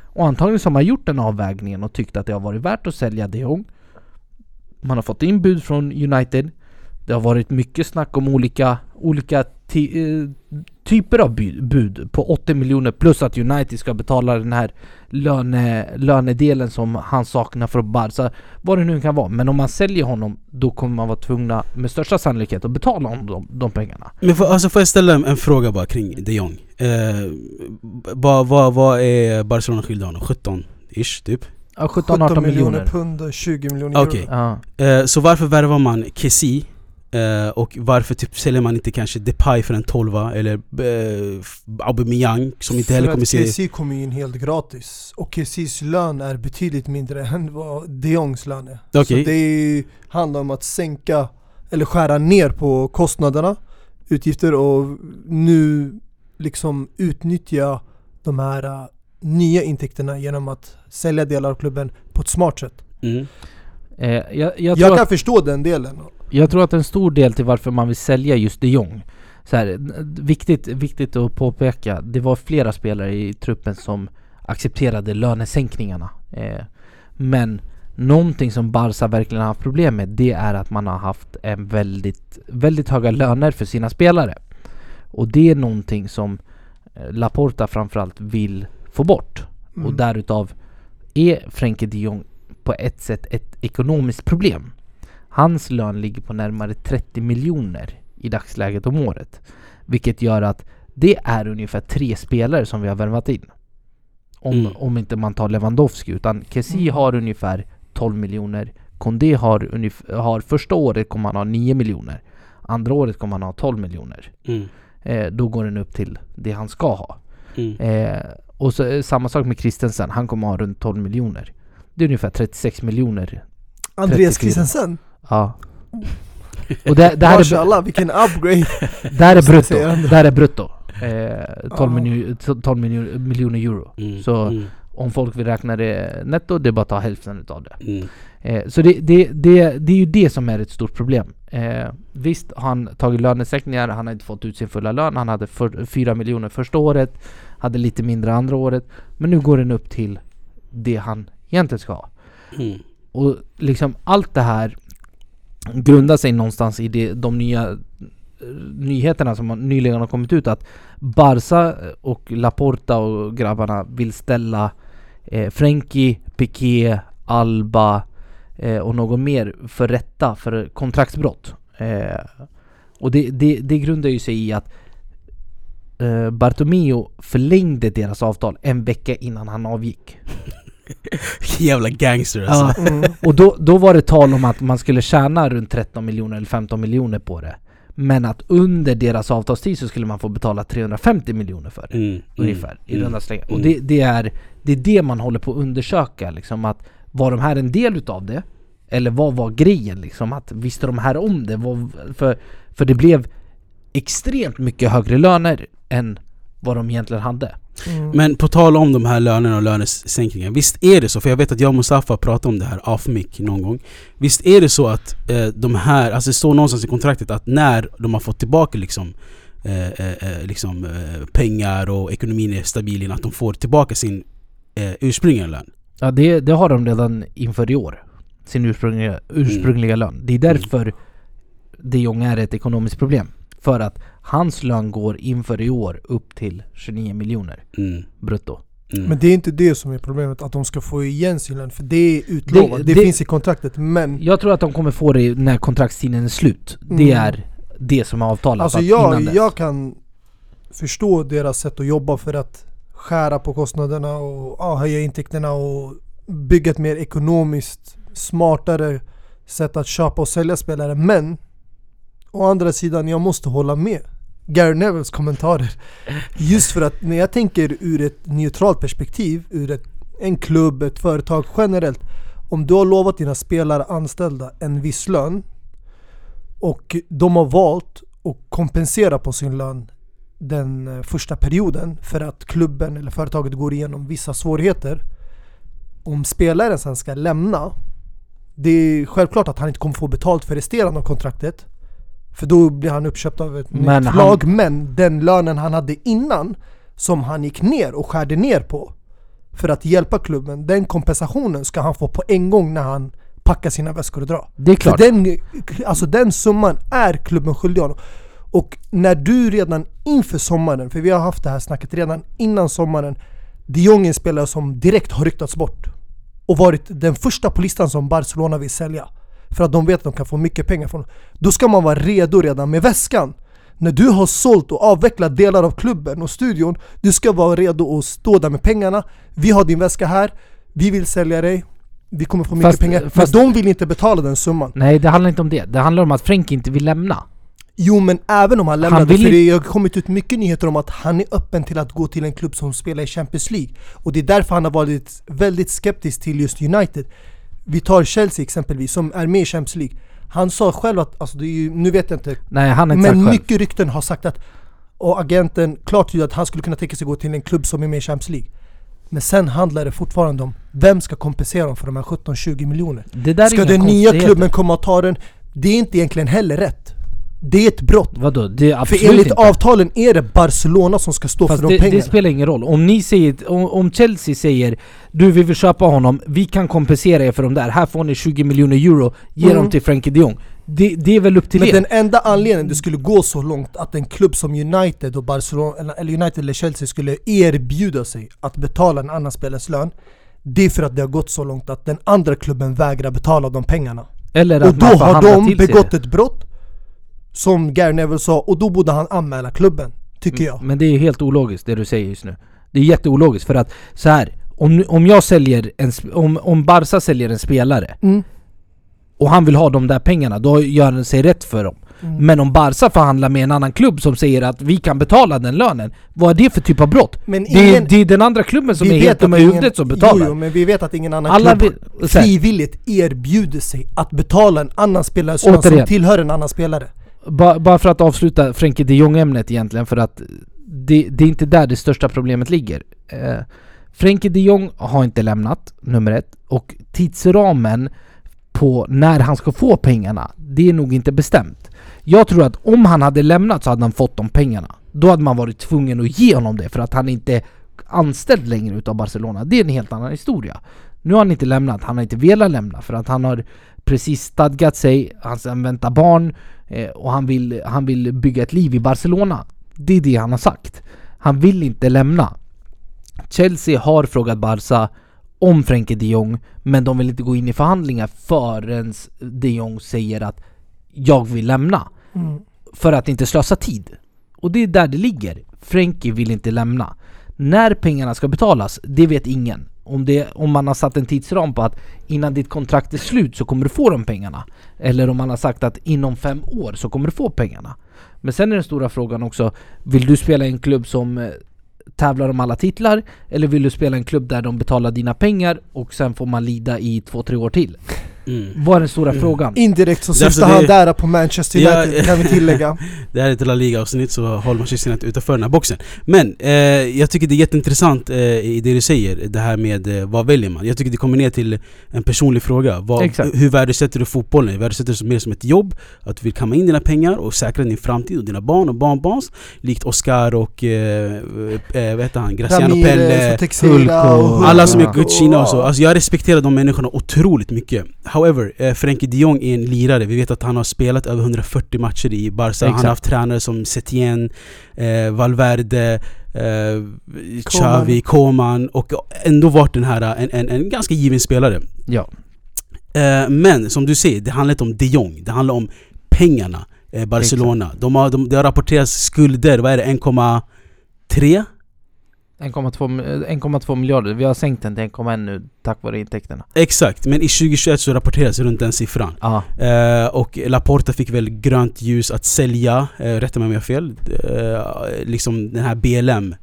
Och antagligen så har man gjort den avvägningen och tyckt att det har varit värt att sälja de Jong man har fått in bud från United. Det har varit mycket snack om olika, olika ty eh, typer av bud, bud, på 80 miljoner plus att United ska betala den här löne, lönedelen som han saknar för Barca. Vad det nu kan vara. Men om man säljer honom då kommer man vara tvungna med största sannolikhet att betala honom de, de pengarna. Men för, alltså får jag ställa en, en fråga bara kring de Jong? Eh, vad, vad, vad är Barcelona skyldiga honom? 17-ish typ? Ja, 17-18 miljoner. pund, 20 miljoner. Okay. Ja. Uh, så varför värvar man Kessie? Uh, och varför typ säljer man inte kanske Depay för en 12 eller uh, Aubameyang som inte heller kommer se... För att Kessie kommer in helt gratis och Kessies lön är betydligt mindre än vad de Jongs lön är. Okay. Så det handlar om att sänka eller skära ner på kostnaderna, utgifter och nu liksom utnyttja de här nya intäkterna genom att sälja delar av klubben på ett smart sätt. Mm. Eh, jag, jag, jag kan att, förstå den delen. Jag tror att en stor del till varför man vill sälja just de Jong så här, viktigt, viktigt att påpeka, det var flera spelare i truppen som accepterade lönesänkningarna. Eh, men någonting som Barca verkligen har haft problem med, det är att man har haft en väldigt, väldigt höga löner för sina spelare. Och det är någonting som eh, Laporta framförallt vill få bort. Och Mm. därutav är Frenkie de Jong på ett sätt ett ekonomiskt problem. Hans lön ligger på närmare 30 miljoner i dagsläget om året. Vilket gör att det är ungefär tre spelare som vi har värvat in. Om, Mm. om inte man tar Lewandowski. Utan Kessie Mm. har ungefär 12 miljoner. Kondé har, har första året kommer han ha 9 miljoner. Andra året kommer han ha 12 miljoner. Mm. Eh, då går den upp till det han ska ha. Mm. Eh, och så, eh, samma sak med Christensen, han kommer ha runt 12 miljoner. Det är ungefär 36 miljoner. Andreas 34. Christensen, Ja. (laughs) Och det, det, här, är, mashallah vilken upgrade! (laughs) det här är brutto. Det här är brutto. Eh, 12, Ja. miljo- 12 miljo- miljoner euro. Mm. Så- Mm. Om folk vill räkna det netto, det är bara att ta hälften utav det. Mm. Eh, så det, det, det, det är ju det som är ett stort problem. Eh, visst har han tagit lönesänkningar, han har inte fått ut sin fulla lön. Han hade för, 4 miljoner första året, hade lite mindre andra året. Men nu går den upp till det han egentligen ska ha. Mm. Och liksom allt det här grundar sig någonstans i det, de nya eh, nyheterna som nyligen har kommit ut att Barca och Laporta och grabbarna vill ställa eh, Frenkie, Piqué, Alba eh, och någon mer för rätta för kontraktsbrott. Eh, och det, det, det grundar ju sig i att eh, Bartomeu förlängde deras avtal en vecka innan han avgick. (laughs) Jävla gangster alltså. Ja. Mm. (laughs) Och då, då var det tal om att man skulle tjäna runt 13 miljoner eller 15 miljoner på det. Men att under deras avtalstid så skulle man få betala 350 miljoner för det. Mm. Ungefär, i Mm. runda slängar. Och Mm. det, det, är, det är det man håller på att undersöka liksom att Var de här en del utav det? Eller vad var grejen liksom? Att visste de här om det? Vad, för, för det blev extremt mycket högre löner än vad de egentligen hade. Mm. Men på tal om de här lönerna och lönesänkningen. Visst är det så, för jag vet att jag och Mustafa pratade om det här off mic någon gång. Visst är det så att eh, de här, alltså det står någonstans i kontraktet att när de har fått tillbaka liksom, eh, eh, eh, liksom eh, pengar och ekonomin är stabil att de får tillbaka sin eh, ursprungliga lön. Ja det, det har de redan inför i år. Sin ursprungliga, ursprungliga lön. Det är därför de Jong är ett ekonomiskt problem. För att hans lön går inför i år upp till 29 miljoner Mm. brutto. Mm. Men det är inte det som är problemet, att de ska få igen sin lön. För det är utlovat, det, Det- det- finns i kontraktet. Men Jag tror att de kommer få det när kontraktstiden är slut. Det Mm. är det som är avtalat. alltså jag, jag kan förstå deras sätt att jobba för att skära på kostnaderna och ja, höja intäkterna och bygga ett mer ekonomiskt smartare sätt att köpa och sälja spelare. Men å andra sidan, jag måste hålla med Gary Nevilles kommentarer. Just för att när jag tänker ur ett neutralt perspektiv, ur ett, en klubb, ett företag generellt. Om du har lovat dina spelare anställda en viss lön och de har valt att kompensera på sin lön den eh, första perioden för att klubben eller företaget går igenom vissa svårigheter. Om spelaren sen ska lämna, det är självklart att han inte kommer få betalt för resterande av kontraktet. För då blir han uppköpt av ett Men nytt han- lag, men den lönen han hade innan, som han gick ner och skärde ner på för att hjälpa klubben, den kompensationen ska han få på en gång när han packar sina väskor och drar. Det är För klart. den, alltså den summan är klubben skyldig honom. Och när du redan inför sommaren, för vi har haft det här snacket redan innan sommaren, de Jong är en spelare som direkt har ryktats bort. Och varit den första på listan som Barcelona vill sälja. För att de vet att de kan få mycket pengar från Då ska man vara redo redan med väskan. När du har sålt och avvecklat delar av klubben och studion, du ska vara redo att stå där med pengarna. Vi har din väska här, vi vill sälja dig, vi kommer få mycket Fast- pengar. fast- Men de vill inte betala den summan. Nej det handlar inte om det. Det handlar om att Frank inte vill lämna. Jo men även om han lämnade, vill för det har kommit ut mycket nyheter om att han är öppen till att gå till en klubb som spelar i Champions League. Och det är därför han har varit väldigt skeptisk till just United. Vi tar Chelsea exempelvis, som är med i Champions League. Han sa själv att, alltså det är ju, nu vet jag inte, Nej han har inte men sagt själv. mycket rykten har sagt att, och agenten klart tydligt att han skulle kunna tänka sig gå till en klubb som är med i Champions League. Men sen handlar det fortfarande om, vem ska kompensera dem för de här 17-20 miljoner? Det är Ska den nya klubben komma och ta den? Det är inte egentligen heller rätt. Det är ett brott. Vadå? Det är absolut För enligt inte. avtalen är det Barcelona som ska stå Fast för de det, pengarna. det spelar ingen roll. Om ni säger, om, om Chelsea säger Du vi vill köpa honom, vi kan kompensera er för de där, här får ni 20 miljoner euro, ge Mm. dem till Frankie de Jong. det, det är väl upp till Men er. den enda anledningen det skulle gå så långt att en klubb som United och Barcelona, eller- United eller Chelsea skulle erbjuda sig att betala en annan spelares lön Det är för att det har gått så långt att den andra klubben vägrar betala de pengarna Eller att Och då har de begått ett brott Som Gary Neville sa, och då borde han anmäla klubben Tycker jag Men det är helt ologiskt det du säger just nu. Det är jätteologiskt för att så här om, om jag säljer en, om, om Barca säljer en spelare Mm. och han vill ha de där pengarna, då gör han sig rätt för dem. Mm. Men om Barca förhandlar med en annan klubb som säger att vi kan betala den lönen, vad är det för typ av brott? Men Det är, ingen, det är den andra klubben som är helt att i ingen- huvudet som betalar. Jo, jo, men vi vet att ingen annan Alla klubb vill, frivilligt erbjuder sig att betala en annan spelare som, tillhör en annan spelare bara, bara för att avsluta Frenkie de Jong-ämnet egentligen, för att det, det är inte där det största problemet ligger. Eh, Frenkie de Jong har inte lämnat, nummer ett, och tidsramen på när han ska få pengarna, det är nog inte bestämt. Jag tror att om han hade lämnat så hade han fått de pengarna. Då hade man varit tvungen att ge honom det för att han inte är anställd längre utav Barcelona. Det är en helt annan historia. Nu har han inte lämnat, han har inte velat lämna för att han har precis stadgat sig, han ska vänta barn och han vill, han vill bygga ett liv i Barcelona. Det är det han har sagt. Han vill inte lämna. Chelsea har frågat Barca om Frenkie de Jong men de vill inte gå in i förhandlingar förrän de Jong säger att jag vill lämna. För att inte slösa tid. Och det är där det ligger. Frenkie vill inte lämna. När pengarna ska betalas, det vet ingen. Om, det, om man har satt en tidsram på att innan ditt kontrakt är slut så kommer du få de pengarna. Eller om man har sagt att inom fem år så kommer du få pengarna. Men sen är den stora frågan också, vill du spela i en klubb som eh, tävlar om alla titlar? Eller vill du spela i en klubb där de betalar dina pengar och sen får man lida i två, tre år till? Mm. Vad är den stora frågan? Indirekt så syftar han där på Manchester Ja, United, kan vi tillägga (laughs) Det här är ett La Liga-avsnitt så håller Manchester United utanför den här boxen. Men eh, jag tycker det är jätteintressant eh, i det du säger, det här med eh, vad väljer man? Jag tycker det kommer ner till en personlig fråga. Vad, Exakt. hur värdesätter du fotbollen? Värdesätter du det mer som ett jobb? Att du vill kamma in dina pengar och säkra din framtid och dina barn och barnbarns? Likt Oscar och, eh, eh, vad heter han, Graciano Ramirez Pelle och Hulk och- Hulk alla som är Ja. Gucci och så, alltså jag respekterar de människorna otroligt mycket However, eh, Frenkie de Jong är en lirare, vi vet att han har spelat över 140 matcher i Barca. Han Exakt. har haft tränare som Setien, eh, Valverde, eh, Xavi, Koman och ändå varit den här, en, en, en ganska given spelare. Ja. Eh, Men som du säger, det handlar inte om de Jong, det handlar om pengarna eh, Barcelona, de har, de, det har rapporterats skulder, vad är det, 1,3? 1,2 1,2 miljarder, vi har sänkt den till 1,1 nu tack vare intäkterna. Exakt, men i 2021 så rapporteras runt den siffran Ja, Eh, och Laporta fick väl grönt ljus att sälja, uh, rätta mig om jag har fel, eh, liksom den här BLM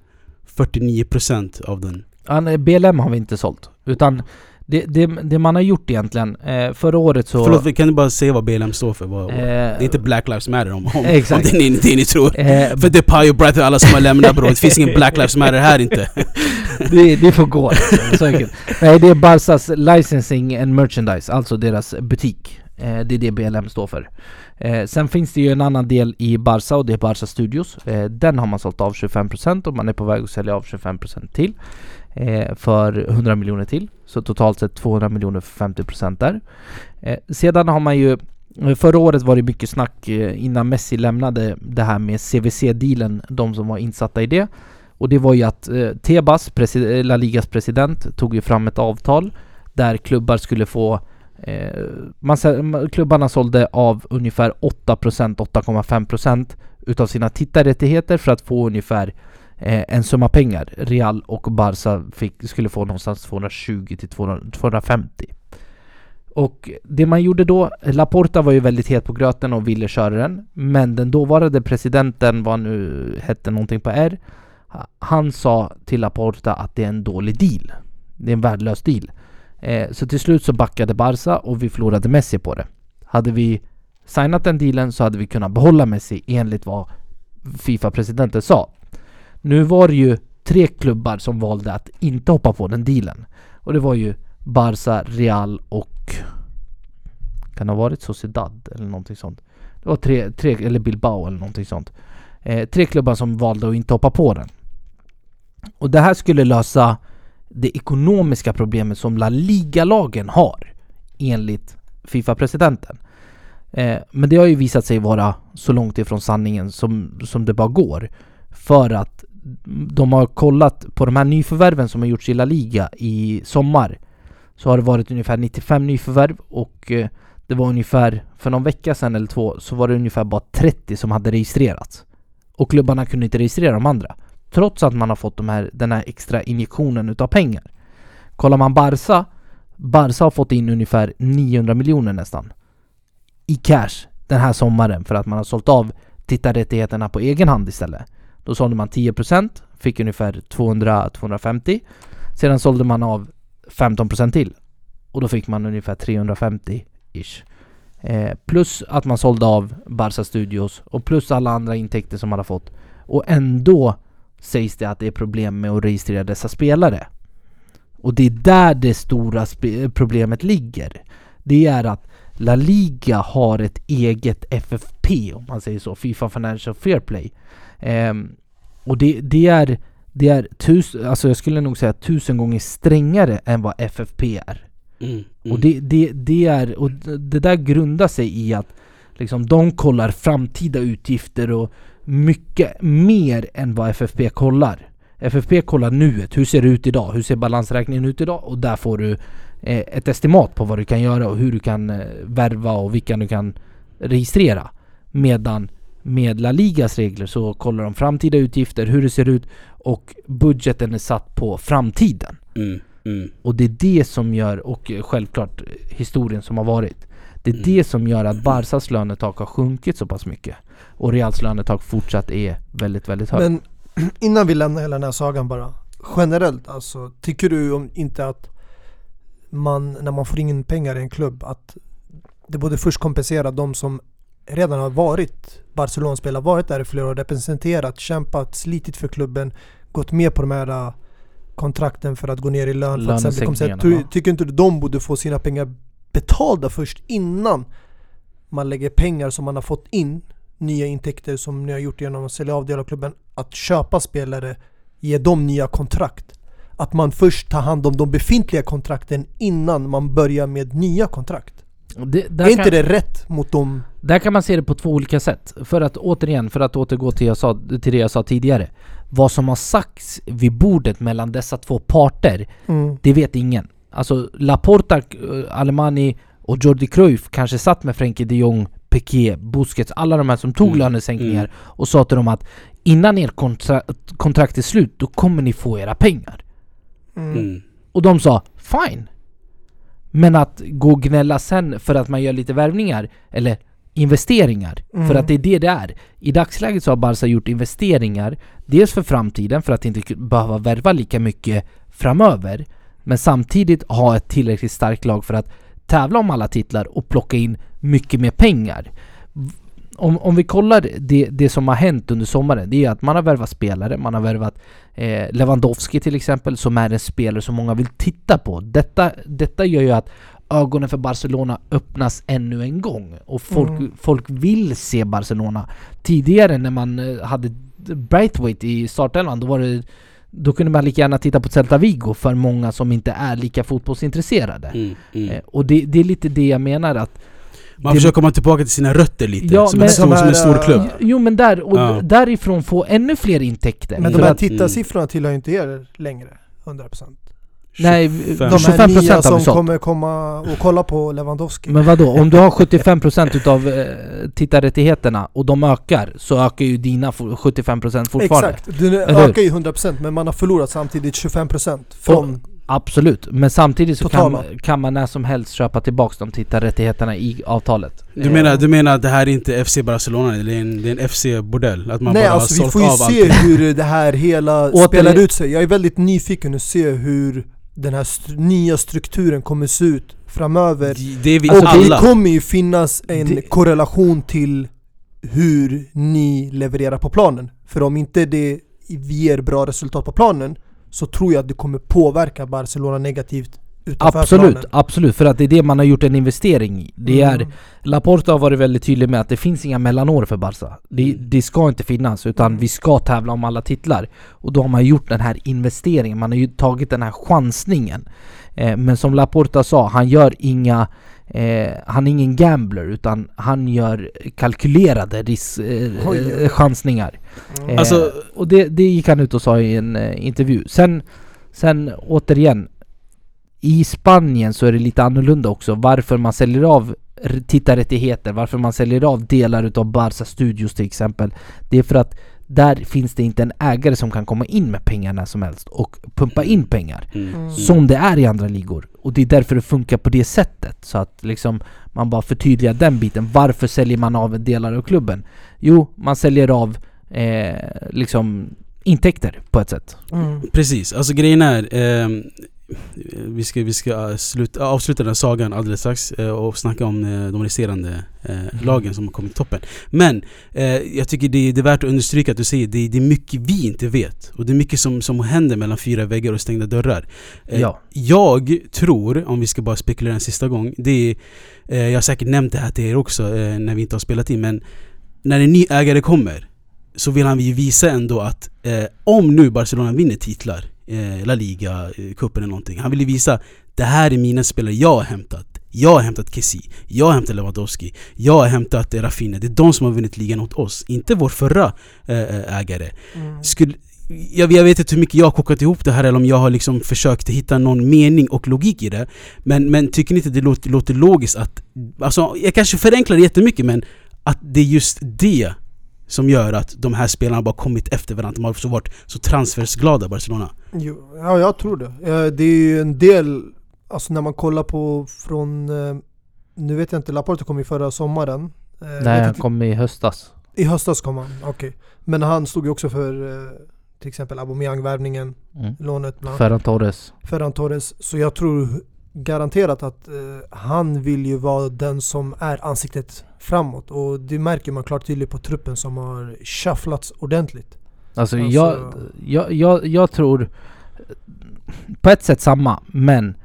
49% av den. Han, BLM har vi inte sålt. Utan det, det, det man har gjort egentligen, eh, förra året så... Förlåt, kan du bara säga vad BLM står för? Vad, eh, det är inte Black Lives Matter om, om, Exakt. om det är det ni tror. eh, För det är Pio Brother alla som har lämnat bro, det finns ingen Black Lives Matter här inte. (laughs) det, det får gå. Så enkelt. Nej, det är Barsas licensing and merchandise, alltså deras butik. Eh, det är det BLM står för. Eh, sen finns det ju en annan del i Barca och det är Barca Studios. Eh, den har man sålt av 25% och man är på väg att sälja av 25% till. Eh, för 100 miljoner till. Så totalt sett 200 miljoner för 50 procent där. Eh, sedan har man ju eh, Förra året var det mycket snack eh, innan Messi lämnade det här med CVC-dealen, de som var insatta i det. Och det var ju att eh, Tebas, eh, La Ligas president, tog ju fram ett avtal där klubbar skulle få eh, man, klubbarna sålde av ungefär 8%, 8,5% utav sina tittarrättigheter för att få ungefär eh, en summa pengar. Real och Barca fick, skulle få någonstans 220 till 250. Och det man gjorde då, Laporta var ju väldigt het på gröten och ville köra den. Men den dåvarande presidenten, vad nu hette någonting på R, han sa till Laporta att det är en dålig deal. Det är en värdelös deal. Eh, så till slut så backade Barca och vi förlorade Messi på det. Hade vi signat den dealen så hade vi kunnat behålla Messi enligt vad Fifa-presidenten sa. Nu var det ju tre klubbar som valde att inte hoppa på den dealen. Och det var ju Barca, Real och... Kan det ha varit Sociedad eller någonting sånt? Det var tre, tre eller Bilbao eller någonting sånt. Eh, tre klubbar som valde att inte hoppa på den. Och det här skulle lösa det ekonomiska problemet som La Liga-lagen har enligt Fifa-presidenten. Eh, men det har ju visat sig vara så långt ifrån sanningen som, som det bara går. För att de har kollat på de här nyförvärven som har gjorts i La Liga i sommar. Så har det varit ungefär 95 nyförvärv och eh, det var ungefär, för någon vecka sedan eller två, så var det ungefär bara 30 som hade registrerats. Och klubbarna kunde inte registrera de andra. Trots att man har fått de här, den här extra injektionen utav pengar. Kollar man Barca, Barca har fått in ungefär 900 miljoner nästan. I cash den här sommaren för att man har sålt av tittarrättigheterna på egen hand istället. Då sålde man 10%, fick ungefär 200-250. Sedan sålde man av 15% till. Och då fick man ungefär 350-ish. Eh, plus att man sålde av Barca Studios och plus alla andra intäkter som man har fått. Och ändå sägs det att det är problem med att registrera dessa spelare. Och det är där det stora problemet ligger. Det är att La Liga har ett eget FFP om man säger så, Fifa Financial Fair Play. Ehm, och det, det, är, det är tusen, alltså jag skulle nog säga tusen gånger strängare än vad FFP är. Mm, mm. Och det, det, det, är, och det där grundar sig i att liksom de kollar framtida utgifter och mycket mer än vad FFP kollar. FFP kollar nuet, hur ser det ut idag? Hur ser balansräkningen ut idag? Och där får du eh, ett estimat på vad du kan göra och hur du kan eh, värva och vilka du kan registrera. Medan med La Ligas regler så kollar de framtida utgifter, hur det ser ut och budgeten är satt på framtiden. Mm, mm. Och det är det som gör, och självklart historien som har varit. Det är mm. det som gör att Barsas lönetak har sjunkit så pass mycket. Och Reals lönetak fortsatt är väldigt, väldigt högt. Men (clears throat) innan vi lämnar hela den här sagan bara. Generellt alltså, tycker du om inte att man, när man får in pengar i en klubb, att det borde först kompensera de som redan har varit Barcelona-spelare, varit där i flera år, representerat, kämpat, slitit för klubben, gått med på de här äh, kontrakten för att gå ner i lön. För att sen säga, ty, tycker inte du de borde få sina pengar betalda först innan man lägger pengar som man har fått in, nya intäkter som ni har gjort genom att sälja av del av klubben, att köpa spelare, ge dem nya kontrakt. Att man först tar hand om de befintliga kontrakten innan man börjar med nya kontrakt. Det, är inte det rätt mot dem? Där kan man se det på två olika sätt. För att återigen, för att återgå till, jag sa, till det jag sa tidigare. Vad som har sagts vid bordet mellan dessa två parter, mm. det vet ingen. Alltså Laporta, eh, Alemani och Jordi Cruyff kanske satt med Frenkie de Jong, Piqué, Busquets, alla de här som tog mm. lönesänkningar mm. och sa till dem att innan er kontra kontrakt är slut, då kommer ni få era pengar. Mm. mm. Och de sa fine. Men att gå och gnälla sen för att man gör lite värvningar, eller investeringar, mm. för att det är det det är. I dagsläget så har Barca gjort investeringar, dels för framtiden, för att inte behöva värva lika mycket framöver, men samtidigt ha ett tillräckligt starkt lag för att tävla om alla titlar och plocka in mycket mer pengar om, om vi kollar det, det som har hänt under sommaren, det är att man har värvat spelare, man har värvat eh, Lewandowski till exempel, som är en spelare som många vill titta på. Detta, detta gör ju att ögonen för Barcelona öppnas ännu en gång och folk, mm. folk vill se Barcelona. Tidigare när man eh, hade Braithwaite i startelvan, då var det då kunde man lika gärna titta på Celta Vigo för många som inte är lika fotbollsintresserade. Mm, mm. Eh, och det, det, är lite det jag menar att man försöker komma tillbaka till sina rötter lite, ja, som, en stor, som en stor klubb. Jo men där, och ja. därifrån få ännu fler intäkter. Men de här tittarsiffrorna mm. tillhör inte er längre, 100%. Nej, de här nya som kommer komma och kolla på Lewandowski. Men vadå? Om du har 75% utav eh, tittarrättigheterna och de ökar, så ökar ju dina 75% fortfarande. Exakt, du ökar ju 100% men man har förlorat samtidigt 25% från... Och, Absolut, men samtidigt så kan, kan, man när som helst köpa tillbaka de tittarrättigheterna i avtalet. Du menar, du menar att det här är inte FC Barcelona, det är en, det är en FC-bordell? Att man Nej bara alltså vi får ju se (laughs) hur det här hela spelar ut sig. Jag är väldigt nyfiken att se hur den här st nya strukturen kommer se ut framöver. Det är vi och alla. det kommer ju finnas en det... korrelation till hur ni levererar på planen. För om inte det ger bra resultat på planen så tror jag att det kommer påverka Barcelona negativt Absolut, planen. absolut. För att det är det man har gjort en investering i. Det mm. är, Laporta har varit väldigt tydlig med att det finns inga mellanår för Barca. Det, mm. det ska inte finnas, utan mm. vi ska tävla om alla titlar. Och då har man gjort den här investeringen, man har ju tagit den här chansningen. Eh, men som Laporta sa, han gör inga Eh, han är ingen gambler utan han gör kalkylerade ris- eh, eh, chansningar. Mm. Eh, Alltså- och det, det gick han ut och sa i en eh, intervju. Sen, sen återigen, i Spanien så är det lite annorlunda också. Varför man säljer av tittarrättigheter, varför man säljer av delar utav Barca Studios till exempel. Det är för att där finns det inte en ägare som kan komma in med pengar när som helst och pumpa in pengar. Mm. Som det är i andra ligor. Och det är därför det funkar på det sättet. Så att liksom man bara förtydligar den biten. Varför säljer man av delar av klubben? Jo, man säljer av eh, liksom intäkter på ett sätt. Mm. Precis, alltså grejen är ehm, vi ska, vi ska sluta, avsluta den här sagan alldeles strax eh, och snacka om eh, de resterande eh, lagen som har kommit i toppen. Men jag tycker det, det är värt att understryka att du säger det, det är mycket vi inte vet. Och det är mycket som, som händer mellan fyra väggar och stängda dörrar. Ja. Jag tror, om vi ska bara spekulera en sista gång, det är, jag har säkert nämnt det här till er också när vi inte har spelat in, men när en ny ägare kommer så vill han ju visa ändå att om nu Barcelona vinner titlar, eh, La Liga, eh, cupen eller någonting. Han vill ju visa det här är mina spelare jag har hämtat. Jag har hämtat Kessie, jag har hämtat Lewandowski, jag har hämtat eh, Rafinha. Det är de som har vunnit ligan åt oss, inte vår förra eh, ägare. Mm. Skulle, jag, jag vet inte hur mycket jag har kokat ihop det här eller om jag har liksom försökt hitta någon mening och logik i det. Men, men tycker ni inte det låter, låter logiskt att... Alltså, jag kanske förenklar det jättemycket men att det är just det som gör att de här spelarna bara kommit efter varandra. De har så varit så transfersglada Barcelona. Jo, ja, jag tror det. Eh, Det är ju en del, alltså när man kollar på från, eh, nu vet jag inte, Laporte kom ju förra sommaren. Eh, Nej, han kom i höstas. I höstas kom han, okej. Men han stod ju också för till exempel Aubameyang-värvningen, Mm. lånet bland Ferran Torres. Ferran Torres. Så jag tror garanterat att eh, han vill ju vara den som är ansiktet framåt. Och det märker man klart tydligt på truppen som har shufflats ordentligt. Alltså, Alltså- Jag, jag, jag, jag tror på ett sätt samma, men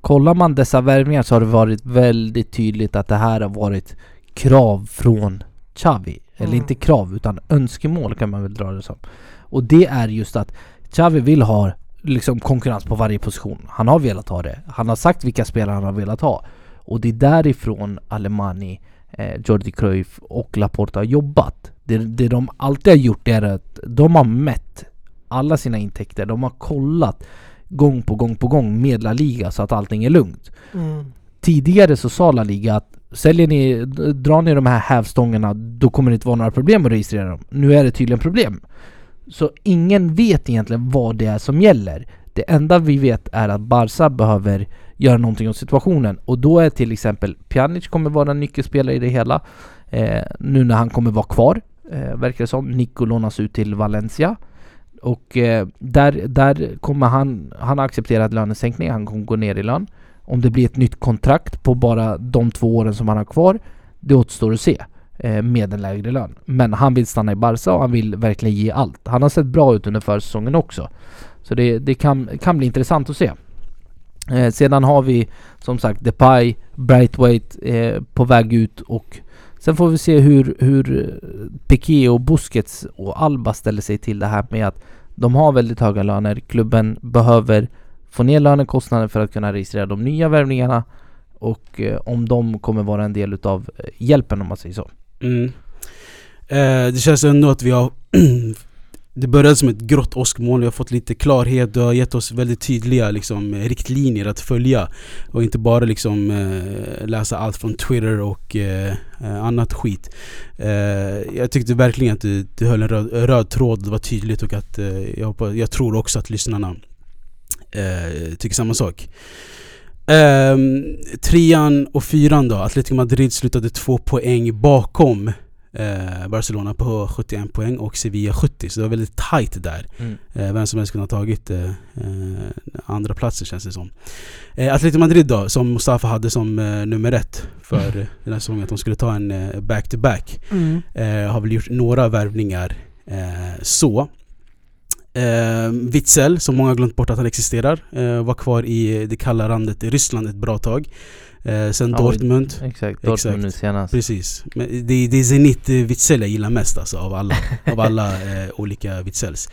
kollar man dessa värvningar så har det varit väldigt tydligt att det här har varit krav från Xavi. Eller Mm. inte krav, utan önskemål kan man väl dra det som. Och det är just att Xavi vill ha liksom konkurrens på varje position. Han har velat ha det. Han har sagt vilka spelare han har velat ha. Och det är därifrån Alemani, eh, Jordi Cruyff och Laporta har jobbat. Det, det de alltid har gjort är att de har mätt alla sina intäkter. De har kollat gång på gång på gång med La Liga så att allting är lugnt. Tidigare så sa La Liga att säljer ni, drar ni de här hävstångerna då kommer det inte vara några problem att registrera dem. Nu är det tydligen problem. Så ingen vet egentligen vad det är som gäller. Det enda vi vet är att Barca behöver göra någonting åt situationen och då är till exempel Pjanic kommer vara en nyckelspelare i det hela. Eh, nu när han kommer vara kvar, eh, verkar det som. Nico lånas ut till Valencia. Och eh, där, där kommer han, han har accepterat lönesänkning, han kommer gå ner i lön. Om det blir ett nytt kontrakt på bara de två åren som han har kvar, det återstår att se. Eh, med en lägre lön. Men han vill stanna i Barca och han vill verkligen ge allt. Han har sett bra ut under försäsongen också. Så det, det kan, kan bli intressant att se. Eh, sedan har vi som sagt Depay, Brightweight eh, på väg ut och sen får vi se hur, hur eh, Piqué och Busquets och Alba ställer sig till det här med att de har väldigt höga löner. Klubben behöver få ner lönekostnaden för att kunna registrera de nya värvningarna och eh, om de kommer vara en del utav eh, hjälpen om man säger så. Mm. Eh, det känns ändå att vi har (clears throat) Det började som ett grått åskmoln, vi har fått lite klarhet, du har gett oss väldigt tydliga liksom, eh, riktlinjer att följa. Och inte bara liksom eh, läsa allt från Twitter och eh, eh annat skit. Eh, Jag tyckte verkligen att du, du höll en röd, röd tråd, det var tydligt och att eh, jag, hoppas, jag tror också att lyssnarna eh, tycker samma sak. Ehm, trean och fyran då, Atletico Madrid slutade två poäng bakom eh, Barcelona på 71 poäng och Sevilla 70 så det var väldigt tight där. Eh, vem som helst kunde ha tagit eh, eh, andra platser känns det som. Eh, Atletico Madrid då, som Mustafa hade som eh, nummer ett för eh, den här säsongen, att de skulle ta en back-to-back. Eh, har väl gjort några värvningar så. Eh, Witzel, som många glömt bort att han existerar, eh, var kvar i det kalla landet i Ryssland ett bra tag. Eh, sen Ja, Dortmund. Exakt, Dortmund Exakt. senast. Precis. Men det, det är Zenit Witzel jag gillar mest alltså, av alla, av alla (laughs) eh, olika Witzels.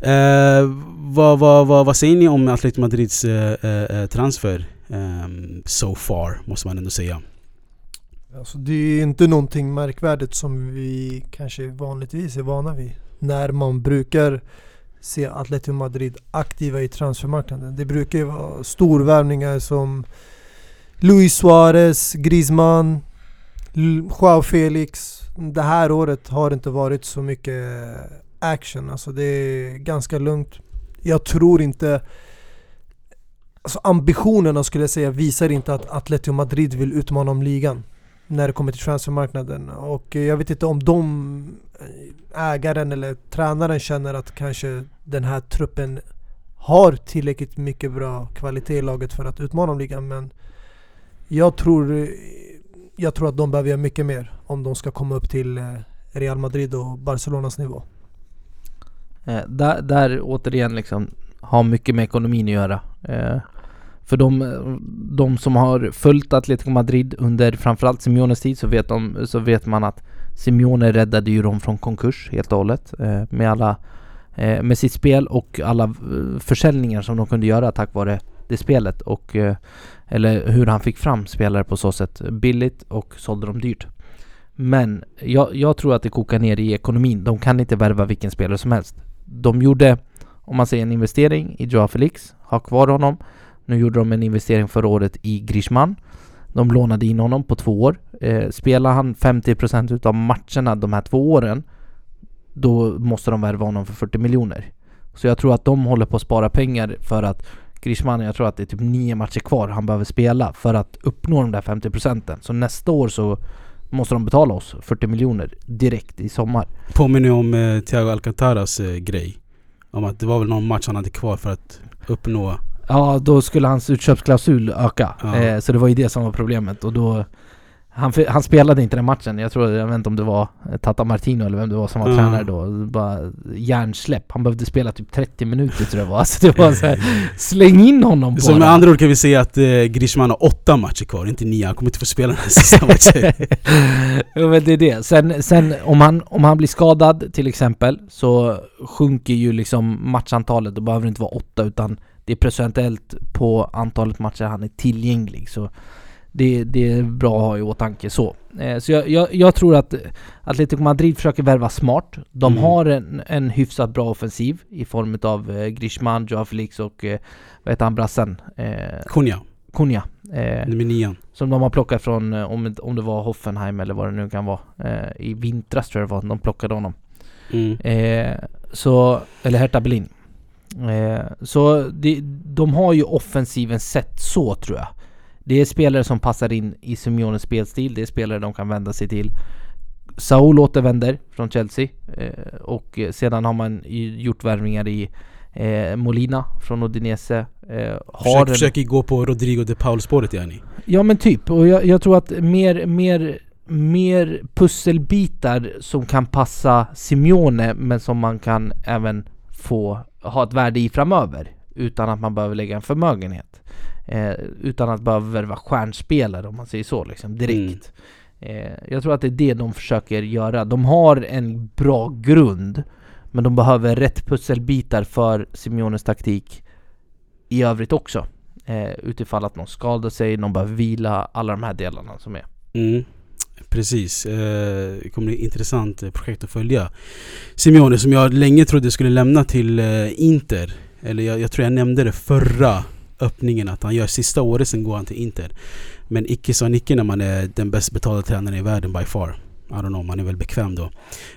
Eh, vad, vad, vad, vad säger ni om Atletico Madrids eh, eh, transfer ehm, so far, måste man ändå säga. Alltså det är inte någonting märkvärdigt som vi kanske vanligtvis är vana vid. När man brukar se Atletico Madrid aktiva i transfermarknaden. Det brukar ju vara storvärvningar som Luis Suarez, Griezmann, Joao Felix. Det här året har det inte varit så mycket action. Alltså det är ganska lugnt. Jag tror inte... Alltså ambitionerna skulle jag säga visar inte att Atletico Madrid vill utmana om ligan när det kommer till transfermarknaden. Och eh, jag vet inte om de, eh, ägaren eller tränaren känner att kanske den här truppen har tillräckligt mycket bra kvalitet i laget för att utmana om ligan. Men jag tror, eh, jag tror att de behöver göra mycket mer om de ska komma upp till Real Madrid och Barcelonas nivå. Eh, där, där återigen liksom har mycket med ekonomin att göra. Eh, för de, de som har följt Atletico Madrid under framförallt Simeones tid så vet, de, så vet man att Simeone räddade ju dem från konkurs helt och hållet eh, med alla eh, med sitt spel och alla eh, försäljningar som de kunde göra tack vare det spelet och eh, eller hur han fick fram spelare på så sätt billigt och sålde dem dyrt. Men jag, jag tror att det kokar ner i ekonomin. De kan inte värva vilken spelare som helst. De gjorde, om man säger en investering i Joao Felix, ha kvar honom. Nu gjorde de en investering förra året i Grishman. De lånade in honom på två år. Eh, spelar han 50% utav matcherna de här två åren, då måste de värva honom för 40 miljoner. Så jag tror att de håller på att spara pengar för att Grishman, jag tror att det är typ nio matcher kvar han behöver spela för att uppnå de där 50 procenten. Så nästa år så måste de betala oss 40 miljoner direkt i sommar. Påminner om eh, Thiago Alcantaras eh, grej. Om att det var väl någon match han hade kvar för att uppnå... Ja, då skulle hans utköpsklausul öka. Ja. Eh, så det var ju det som var problemet och då han, han spelade inte den matchen. Jag tror, jag vet inte om det var eh, Tata Martino eller vem det var som var Ja. tränare då. Bara hjärnsläpp. Han behövde spela typ 30 minuter tror jag det var. Alltså det var så här, släng in honom Så bara. med andra ord kan vi säga att eh, Griezmann har åtta matcher kvar, inte nio. Han kommer inte få spela den här sista matchen. (laughs) jo men det är det. Sen, sen om, han, om han blir skadad till exempel så sjunker ju liksom matchantalet. Då behöver det inte vara åtta utan det är procentuellt på antalet matcher han är tillgänglig. Så det, det är bra att ha i åtanke så. Eh, så jag, jag, jag tror att Atletico Madrid försöker värva smart. De Mm. har en, en hyfsat bra offensiv i form av eh, Griezmann, Joao Felix och eh, vad heter han brassen? Eh, Kunja, Cunha. Eh, nummer nian. som de har plockat från, eh, om, om det var Hoffenheim eller vad det nu kan vara. Eh, I vintras tror jag det var, de plockade honom. Mm. Eh, så, eller Hertha Berlin. Eh, så de, de har ju offensiven sett så tror jag. Det är spelare som passar in i Simeones spelstil, det är spelare de kan vända sig till. Saul återvänder från Chelsea eh, och sedan har man gjort värvningar i eh, Molina från Udinese. Har Försök, försöker gå på Rodrigo de Paul-spåret yani. Ja men typ, och jag, jag tror att mer, mer, mer pusselbitar som kan passa Simeone men som man kan även få ha ett värde i framöver utan att man behöver lägga en förmögenhet. Eh, utan att behöva värva stjärnspelare om man säger så liksom direkt. Eh, jag tror att det är det de försöker göra. De har en bra grund men de behöver rätt pusselbitar för Simeones taktik i övrigt också. Eh, utifall att någon skadar sig, någon behöver vila, alla de här delarna som är. Mm. Precis. Eh, det kommer bli ett intressant eh, projekt att följa. Simeone som jag länge trodde skulle lämna till eh, Inter. Eller jag, jag tror jag nämnde det förra öppningen att han gör sista året sen går han till Inter. Men icke sa Nicke när man är den bäst betalda tränaren i världen by far. I don't know, man är väl bekväm då.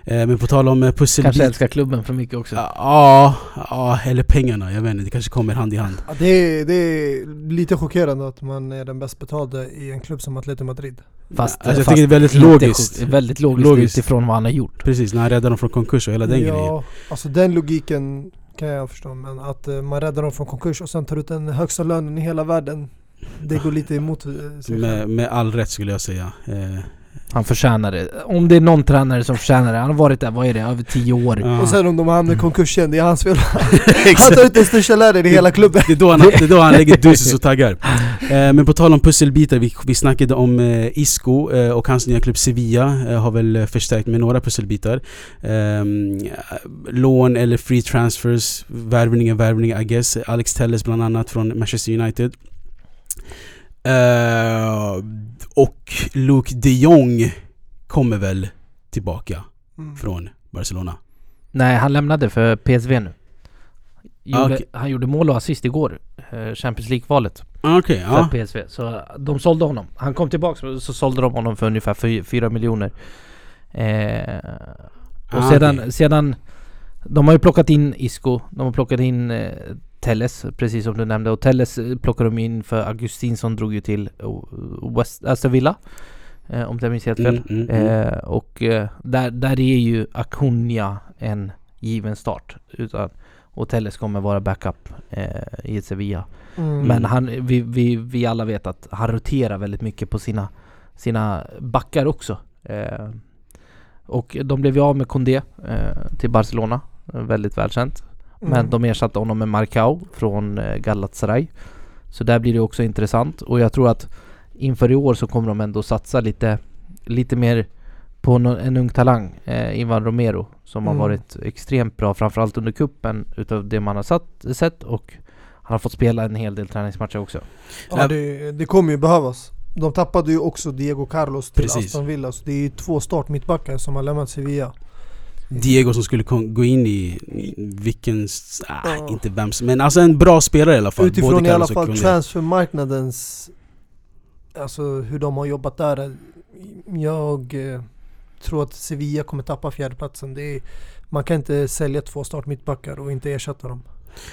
Eh, men på tal om eh, pusselbit... Kanske älskar klubben för mycket också. Ja, ja, eller pengarna. Jag vet inte, det kanske kommer hand i hand. Ja, det, är, det är lite chockerande att man är den bäst betalda i en klubb som Atletico Madrid. Fast, Alltså, jag fast tycker det är väldigt logiskt. sjukt. Väldigt logiskt, Logiskt. utifrån vad han har gjort. Precis, när han räddade dem från konkurs och hela den grejen. ja, alltså den logiken kan jag förstå. Men att eh, man räddar dem från konkurs och sen tar ut den högsta lönen i hela världen. Det går lite emot eh, sig Med, med all rätt skulle jag säga. Eh, Han förtjänar det. Om det är någon tränare som förtjänar det. Han har varit där, vad är det, över tio år. ja. Och sen om de hamnar i konkurs igen, det är hans fel. (laughs) Han tar ut den största lönen i hela klubben. Det är då han, det är då han lägger dusis och taggar. (laughs) Eh, men på tal om pusselbitar, vi, vi snackade om eh, Isco eh, och hans nya klubb Sevilla har väl förstärkt med några pusselbitar. Ehm, lån eller free transfers, värvning är värvning I guess. Alex Telles bland annat från Manchester United. Eh, och Luke de Jong kommer väl tillbaka Mm. från Barcelona. Nej, han lämnade för PSV nu. Gjorde, Okej. Han gjorde mål och assist igår. eh, Champions League-valet Ah, Okej, för ja. PSV. Så de sålde honom. Han kom tillbaka så sålde de honom för ungefär 4 miljoner. Eh, och Ah, sedan, sedan... De har ju plockat in Isco, de har plockat in eh, Telles, precis som du nämnde. Och Telles eh, plockade de in för Augustinsson drog ju till eh, West, Aston Villa. Eh, om jag minns helt fel. Mm, mm, mm. Eh, och eh, där, där är ju Acuna en given start. Utan, och Telles kommer vara backup eh, i Sevilla. Mm. Men han, vi, vi, vi alla vet att han roterar väldigt mycket på sina, sina backar också. Eh, och de blev ju av med Condé eh, till Barcelona. Väldigt välkänt. Men Mm. de ersatte honom med Marcao från eh, Galatasaray. Så där blir det också intressant. Och jag tror att inför i år så kommer de ändå satsa lite, lite mer på en ung talang, eh, Ivan Romero, som Mm. har varit extremt bra, framförallt under kuppen utav det man har satt, sett och han har fått spela en hel del träningsmatcher också. Ja, det, det kommer ju behövas. De tappade ju också Diego Carlos till Precis. Aston Villa, så det är ju två startmittbackar som har lämnat Sevilla. Diego som skulle gå in i vilken... Ah, Ja. Inte vem som... Men alltså en bra spelare i alla fall. Utifrån Både i alla fall transfermarknadens... Alltså hur de har jobbat där. Jag eh, tror att Sevilla kommer tappa fjärdeplatsen. Det är, man kan inte sälja två startmittbackar och inte ersätta dem.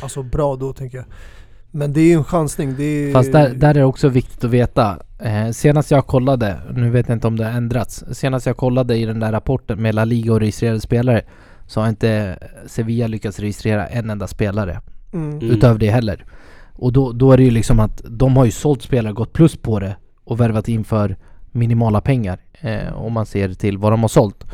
Alltså bra då tänker jag. Men det är ju en chansning. Det är, Fast där, där är det också viktigt att veta. Eh, senast jag kollade, nu vet jag inte om det har ändrats. Senast jag kollade i den där rapporten med La Liga och registrerade spelare så har inte Sevilla lyckats registrera en enda spelare Mm. Mm. utöver det heller. Och då, då är det ju liksom att de har ju sålt spelare, gått plus på det och värvat in för minimala pengar eh, om man ser till vad de har sålt.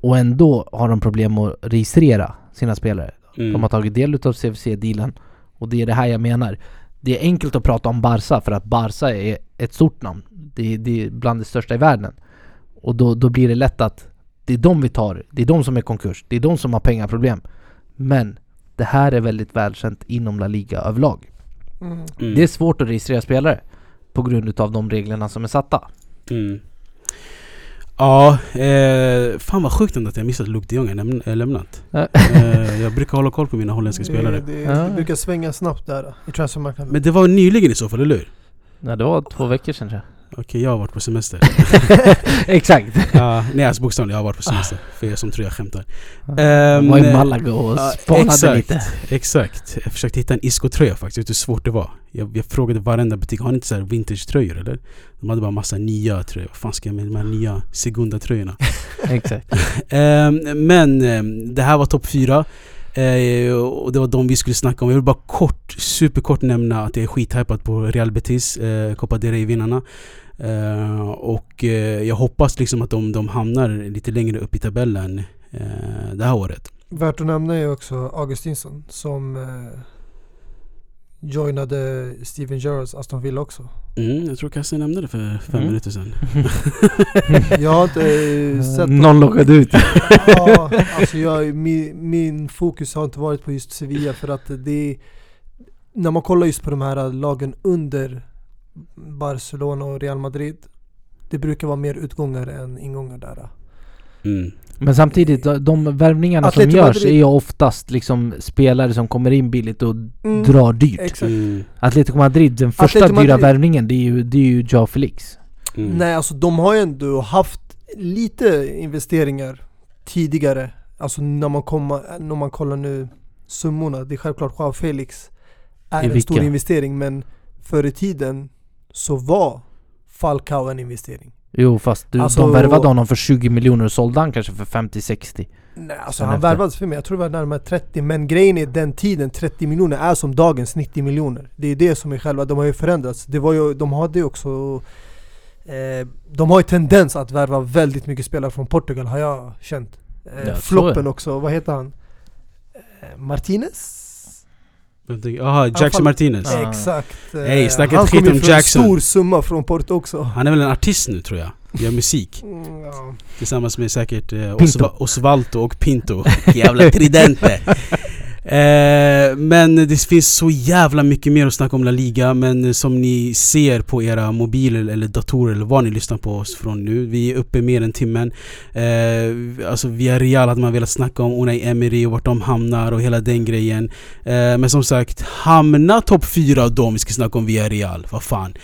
Och ändå har de problem att registrera sina spelare. Mm. De har tagit del utav CFC-dealen och det är det här jag menar. Det är enkelt att prata om Barca för att Barca är ett stort namn. Det är, det är bland det största i världen. Och då, då blir det lätt att det är de vi tar, det är de som är konkurs, det är de som har pengaproblem. Men det här är väldigt välkänt inom La Liga överlag. Mm. Det är svårt att registrera spelare på grund utav de reglerna som är satta. Mm. Ja, eh, fan vad sjukt ändå att jag missat att Luke de Jong har lämn- lämnat. Eh, jag brukar hålla koll på mina holländska spelare. Det, det, brukar svänga snabbt där i transfermarknaden. Men det var nyligen i så fall, eller hur? Nej, det var två veckor sedan tror Okej, jag har varit på semester. (laughs) Exakt! ja, nej alltså bokstavligen, jag har varit på semester. För er som tror jag skämtar. Ehm, var i Malaga och ja, spanade exakt. lite. Exakt. Jag försökte hitta en Isco-tröja faktiskt, vet du hur svårt det var? Jag, jag frågade varenda butik, har ni inte så här vintage-tröjor eller? De hade bara massa nya tröjor. Vad fan ska jag med de här nya Segunda-tröjorna? (laughs) Exakt. (laughs) Ehm, men ehm, det här var topp fyra. Eh, och det var de vi skulle snacka om. Jag vill bara kort, superkort nämna att jag är skithypad på Real Betis, eh, Copa del Rey-vinnarna. Eh, och eh, jag hoppas liksom att de, de hamnar lite längre upp i tabellen eh, det här året. Värt att nämna är också Augustinsson som eh, joinade Steven Gerrards Aston Villa också. Mm, jag tror Kasse nämnde det för fem Mm. minuter sedan. (laughs) Jag har inte eh, sett Någon lockade ut. ja, alltså jag, min, min fokus har inte varit på just Sevilla för att det är, När man kollar just på de här lagen under Barcelona och Real Madrid Det brukar vara mer utgångar än ingångar där. Mm. Men samtidigt, de, värvningarna som Atletico görs Madrid- är ju oftast liksom spelare som kommer in billigt och Mm, drar dyrt. Exakt. Mm. Atletico Madrid, den första Atletico dyra Madrid- värvningen det är ju, det är ju Joao Felix. Mm. Nej alltså de har ju ändå haft lite investeringar tidigare Alltså när man, kommer, när man kollar nu summorna, det är självklart Joao Felix är I en stor investering men förr i tiden så var Falcao en investering Jo fast du, Alltså- de värvade honom för 20 miljoner och sålde han kanske för 50-60. Nej alltså han efter. värvades för mig, jag tror det var närmare 30 Men grejen är den tiden, 30 miljoner är som dagens 90 miljoner Det är det som är själva, de har ju förändrats Det var ju, de hade ju också eh, De har ju tendens att värva väldigt mycket spelare från Portugal har jag känt eh, Ja, så Floppen också, vad heter han? Eh, Martinez? Jaha, Jackson fall- Martinez. Ja. Exakt Hey, snacka Han inte skit kom ju om för en Jackson. stor summa från Porto också Han är väl en artist nu tror jag. Gör musik. Mm, ja. Tillsammans med säkert eh, Osvaldo och Pinto. (laughs) Jävla tridente. (laughs) Eh, men det finns så jävla mycket mer att snacka om La Liga Men som ni ser på era mobiler eller datorer eller vad ni lyssnar på oss från nu Vi är uppe mer än timmen eh, Alltså via Real hade man velat snacka om Unai Emery och vart de hamnar och hela den grejen eh, Men som sagt, hamna topp 4 då om vi ska snacka om via Real Vad fan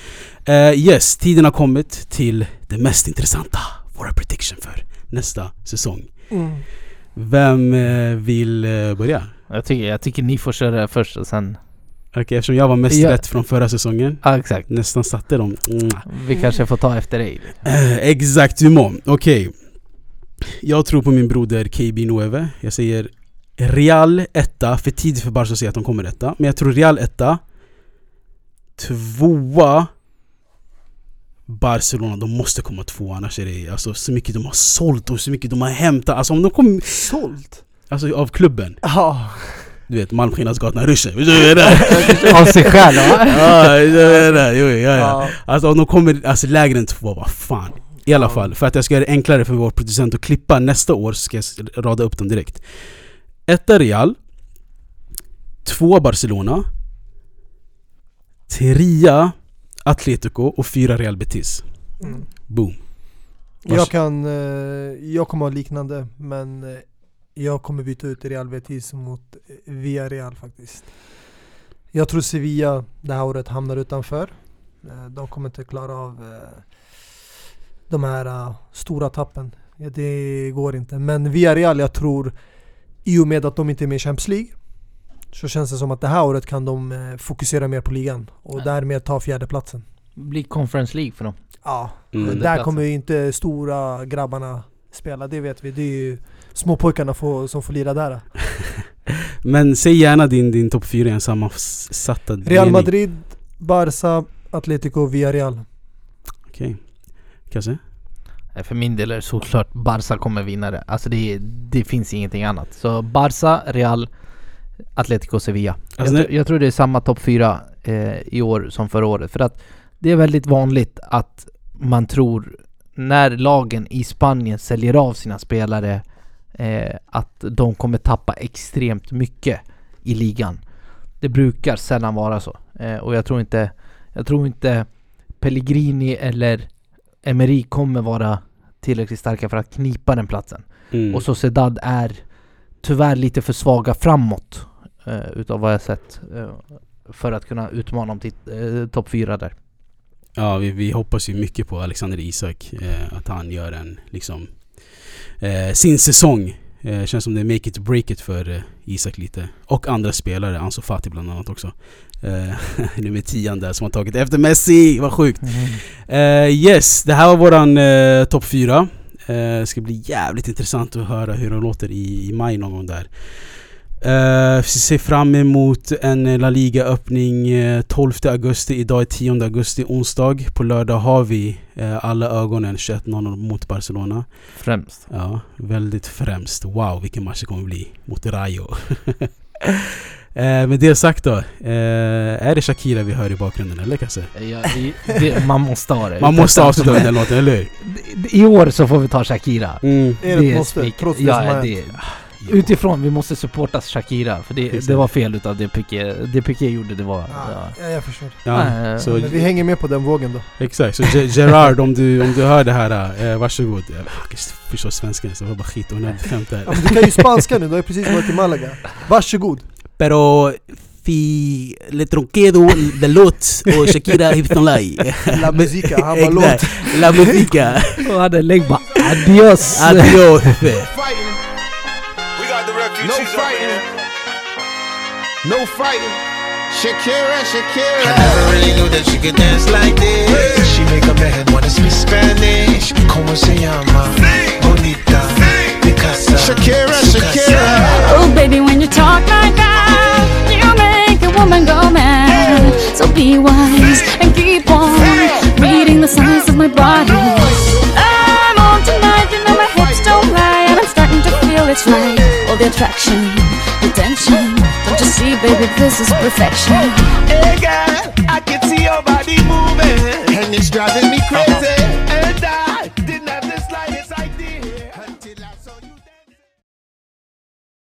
eh, Yes, tiden har kommit till det mest intressanta Våra prediction för nästa säsong Mm. Vem eh, vill eh, börja? Jag tycker, jag tycker ni får köra först och sen... Okej, eftersom jag var mest Ja. rätt från förra säsongen Ja exakt. Nästan satte dem mm. Vi kanske får ta efter dig. Eh, Exactement, okej Jag tror på min broder KB Nueve Jag säger Real etta, för tidigt för Barca att säga att de kommer etta Men jag tror Real etta Tvåa Barcelona, de måste komma tvåa annars är det alltså, så mycket de har sålt och så mycket de har hämtat Alltså om de kommer, Sålt? Alltså av klubben Ja. Du vet Malmskillnadsgatan, ryssen, vad jag menar? Av sig själv va? (laughs) Ja, det är det. Jo, ja, ja. Alltså om de kommer alltså, lägre än två, vad fan. I alla fall, för att jag ska göra det enklare för vår producent att klippa nästa år så ska jag rada upp dem direkt. Etta Real. Två Barcelona. Trea Atletico och fyra Real Betis. Mm. Boom. Jag kan, eh, jag kommer ha liknande men eh, jag kommer byta ut Real Betis mot eh, Villarreal faktiskt. Jag tror Sevilla det här året hamnar utanför. Eh, De kommer inte klara av eh, de här stora tappen. Ja, Det går inte. Men Villarreal jag tror i och med att de inte är med i Champions League så känns det som att det här året kan de fokusera mer på ligan och Nej. därmed ta fjärdeplatsen. Blir Conference League för dem. Ja, Mm. där kommer ju inte stora grabbarna spela, det vet vi. Det är ju småpojkarna får, som får lira där. (laughs) Men säg gärna din, din topp fyra i en sammansatta Real. Madrid, Barca, Atletico, Villarreal. Okej. Kasse? Eh, För min del är det såklart Barca kommer vinna det. Alltså det, det finns ingenting annat. Så Barca, Real, Atletico, Sevilla. Alltså, jag, jag tror det är samma topp fyra eh, i år som förra året. För att det är väldigt vanligt att man tror när lagen i Spanien säljer av sina spelare eh, att de kommer tappa extremt mycket i ligan. Det brukar sällan vara så. Eh, och jag tror inte, jag tror inte Pellegrini eller Emery kommer vara tillräckligt starka för att knipa den platsen. Mm. Och Sociedad är tyvärr lite för svaga framåt eh, utav vad jag sett eh, för att kunna utmana om eh, topp fyra där. Ja, vi, vi hoppas ju mycket på Alexander Isak. Eh, att han gör en, liksom, eh, sin säsong. Eh, känns som det är make it break it för eh, Isak lite. Och andra spelare, Ansu Fati bland annat också. Eh, (laughs) nummer 10 där som har tagit efter Messi, vad sjukt! Eh, yes, det här var våran eh, topp 4. Eh, det ska bli jävligt intressant att höra hur de låter i, i maj någon gång där. Eh, vi ser fram emot en eh, La Liga-öppning eh, 12 augusti. Idag är 10 augusti, onsdag. På lördag har vi eh, alla ögonen 21.00 mot Barcelona. Främst. Ja, väldigt främst. Wow, vilken match det kommer bli mot Rayo. (laughs) eh, med det sagt då. Eh, är det Shakira vi hör i bakgrunden eller Kasse? Ja, i, det, man måste ha det. Man måste avsluta är- den låten, eller hur? I år så får vi ta Shakira. Mm. Är det ett måste? spik. Trots det som har Ja, utifrån, vi måste supporta Shakira. För det, det var fel utav det Piqué, det Piqué gjorde, det var... Ja, Ja. ja, jag förstår. Ja, Eh, så, Men vi hänger med på den vågen då. exakt. Så Ge- Gerard, om du, om du hör det här, eh, varsågod. Jag kan förstå svenska så det var bara skit onödigt skämt där. Ja, du kan ju spanska nu, du har ju precis varit i Malaga. Varsågod. Pero fi le tronquedo de lot och Shakira Hipstonlai. La musica, han bara låt. La musica. Och hade lägg bara adios! Adios. No fighting. No fighting. Shakira, Shakira. I never really knew that she could dance like this. She make a man wanna speak Spanish. Como se llama? Bonita. Picasa. Shakira, Shakira. Oh, baby, when you talk like that, you make a woman go mad. So be wise and keep on reading the signs of my body. I'm on tonight, you know my hips don't lie, and I'm starting to feel it's right. All the attraction, the tension. Don't you see, baby, this is perfection. Hey girl, I can see your body moving, and it's driving me crazy.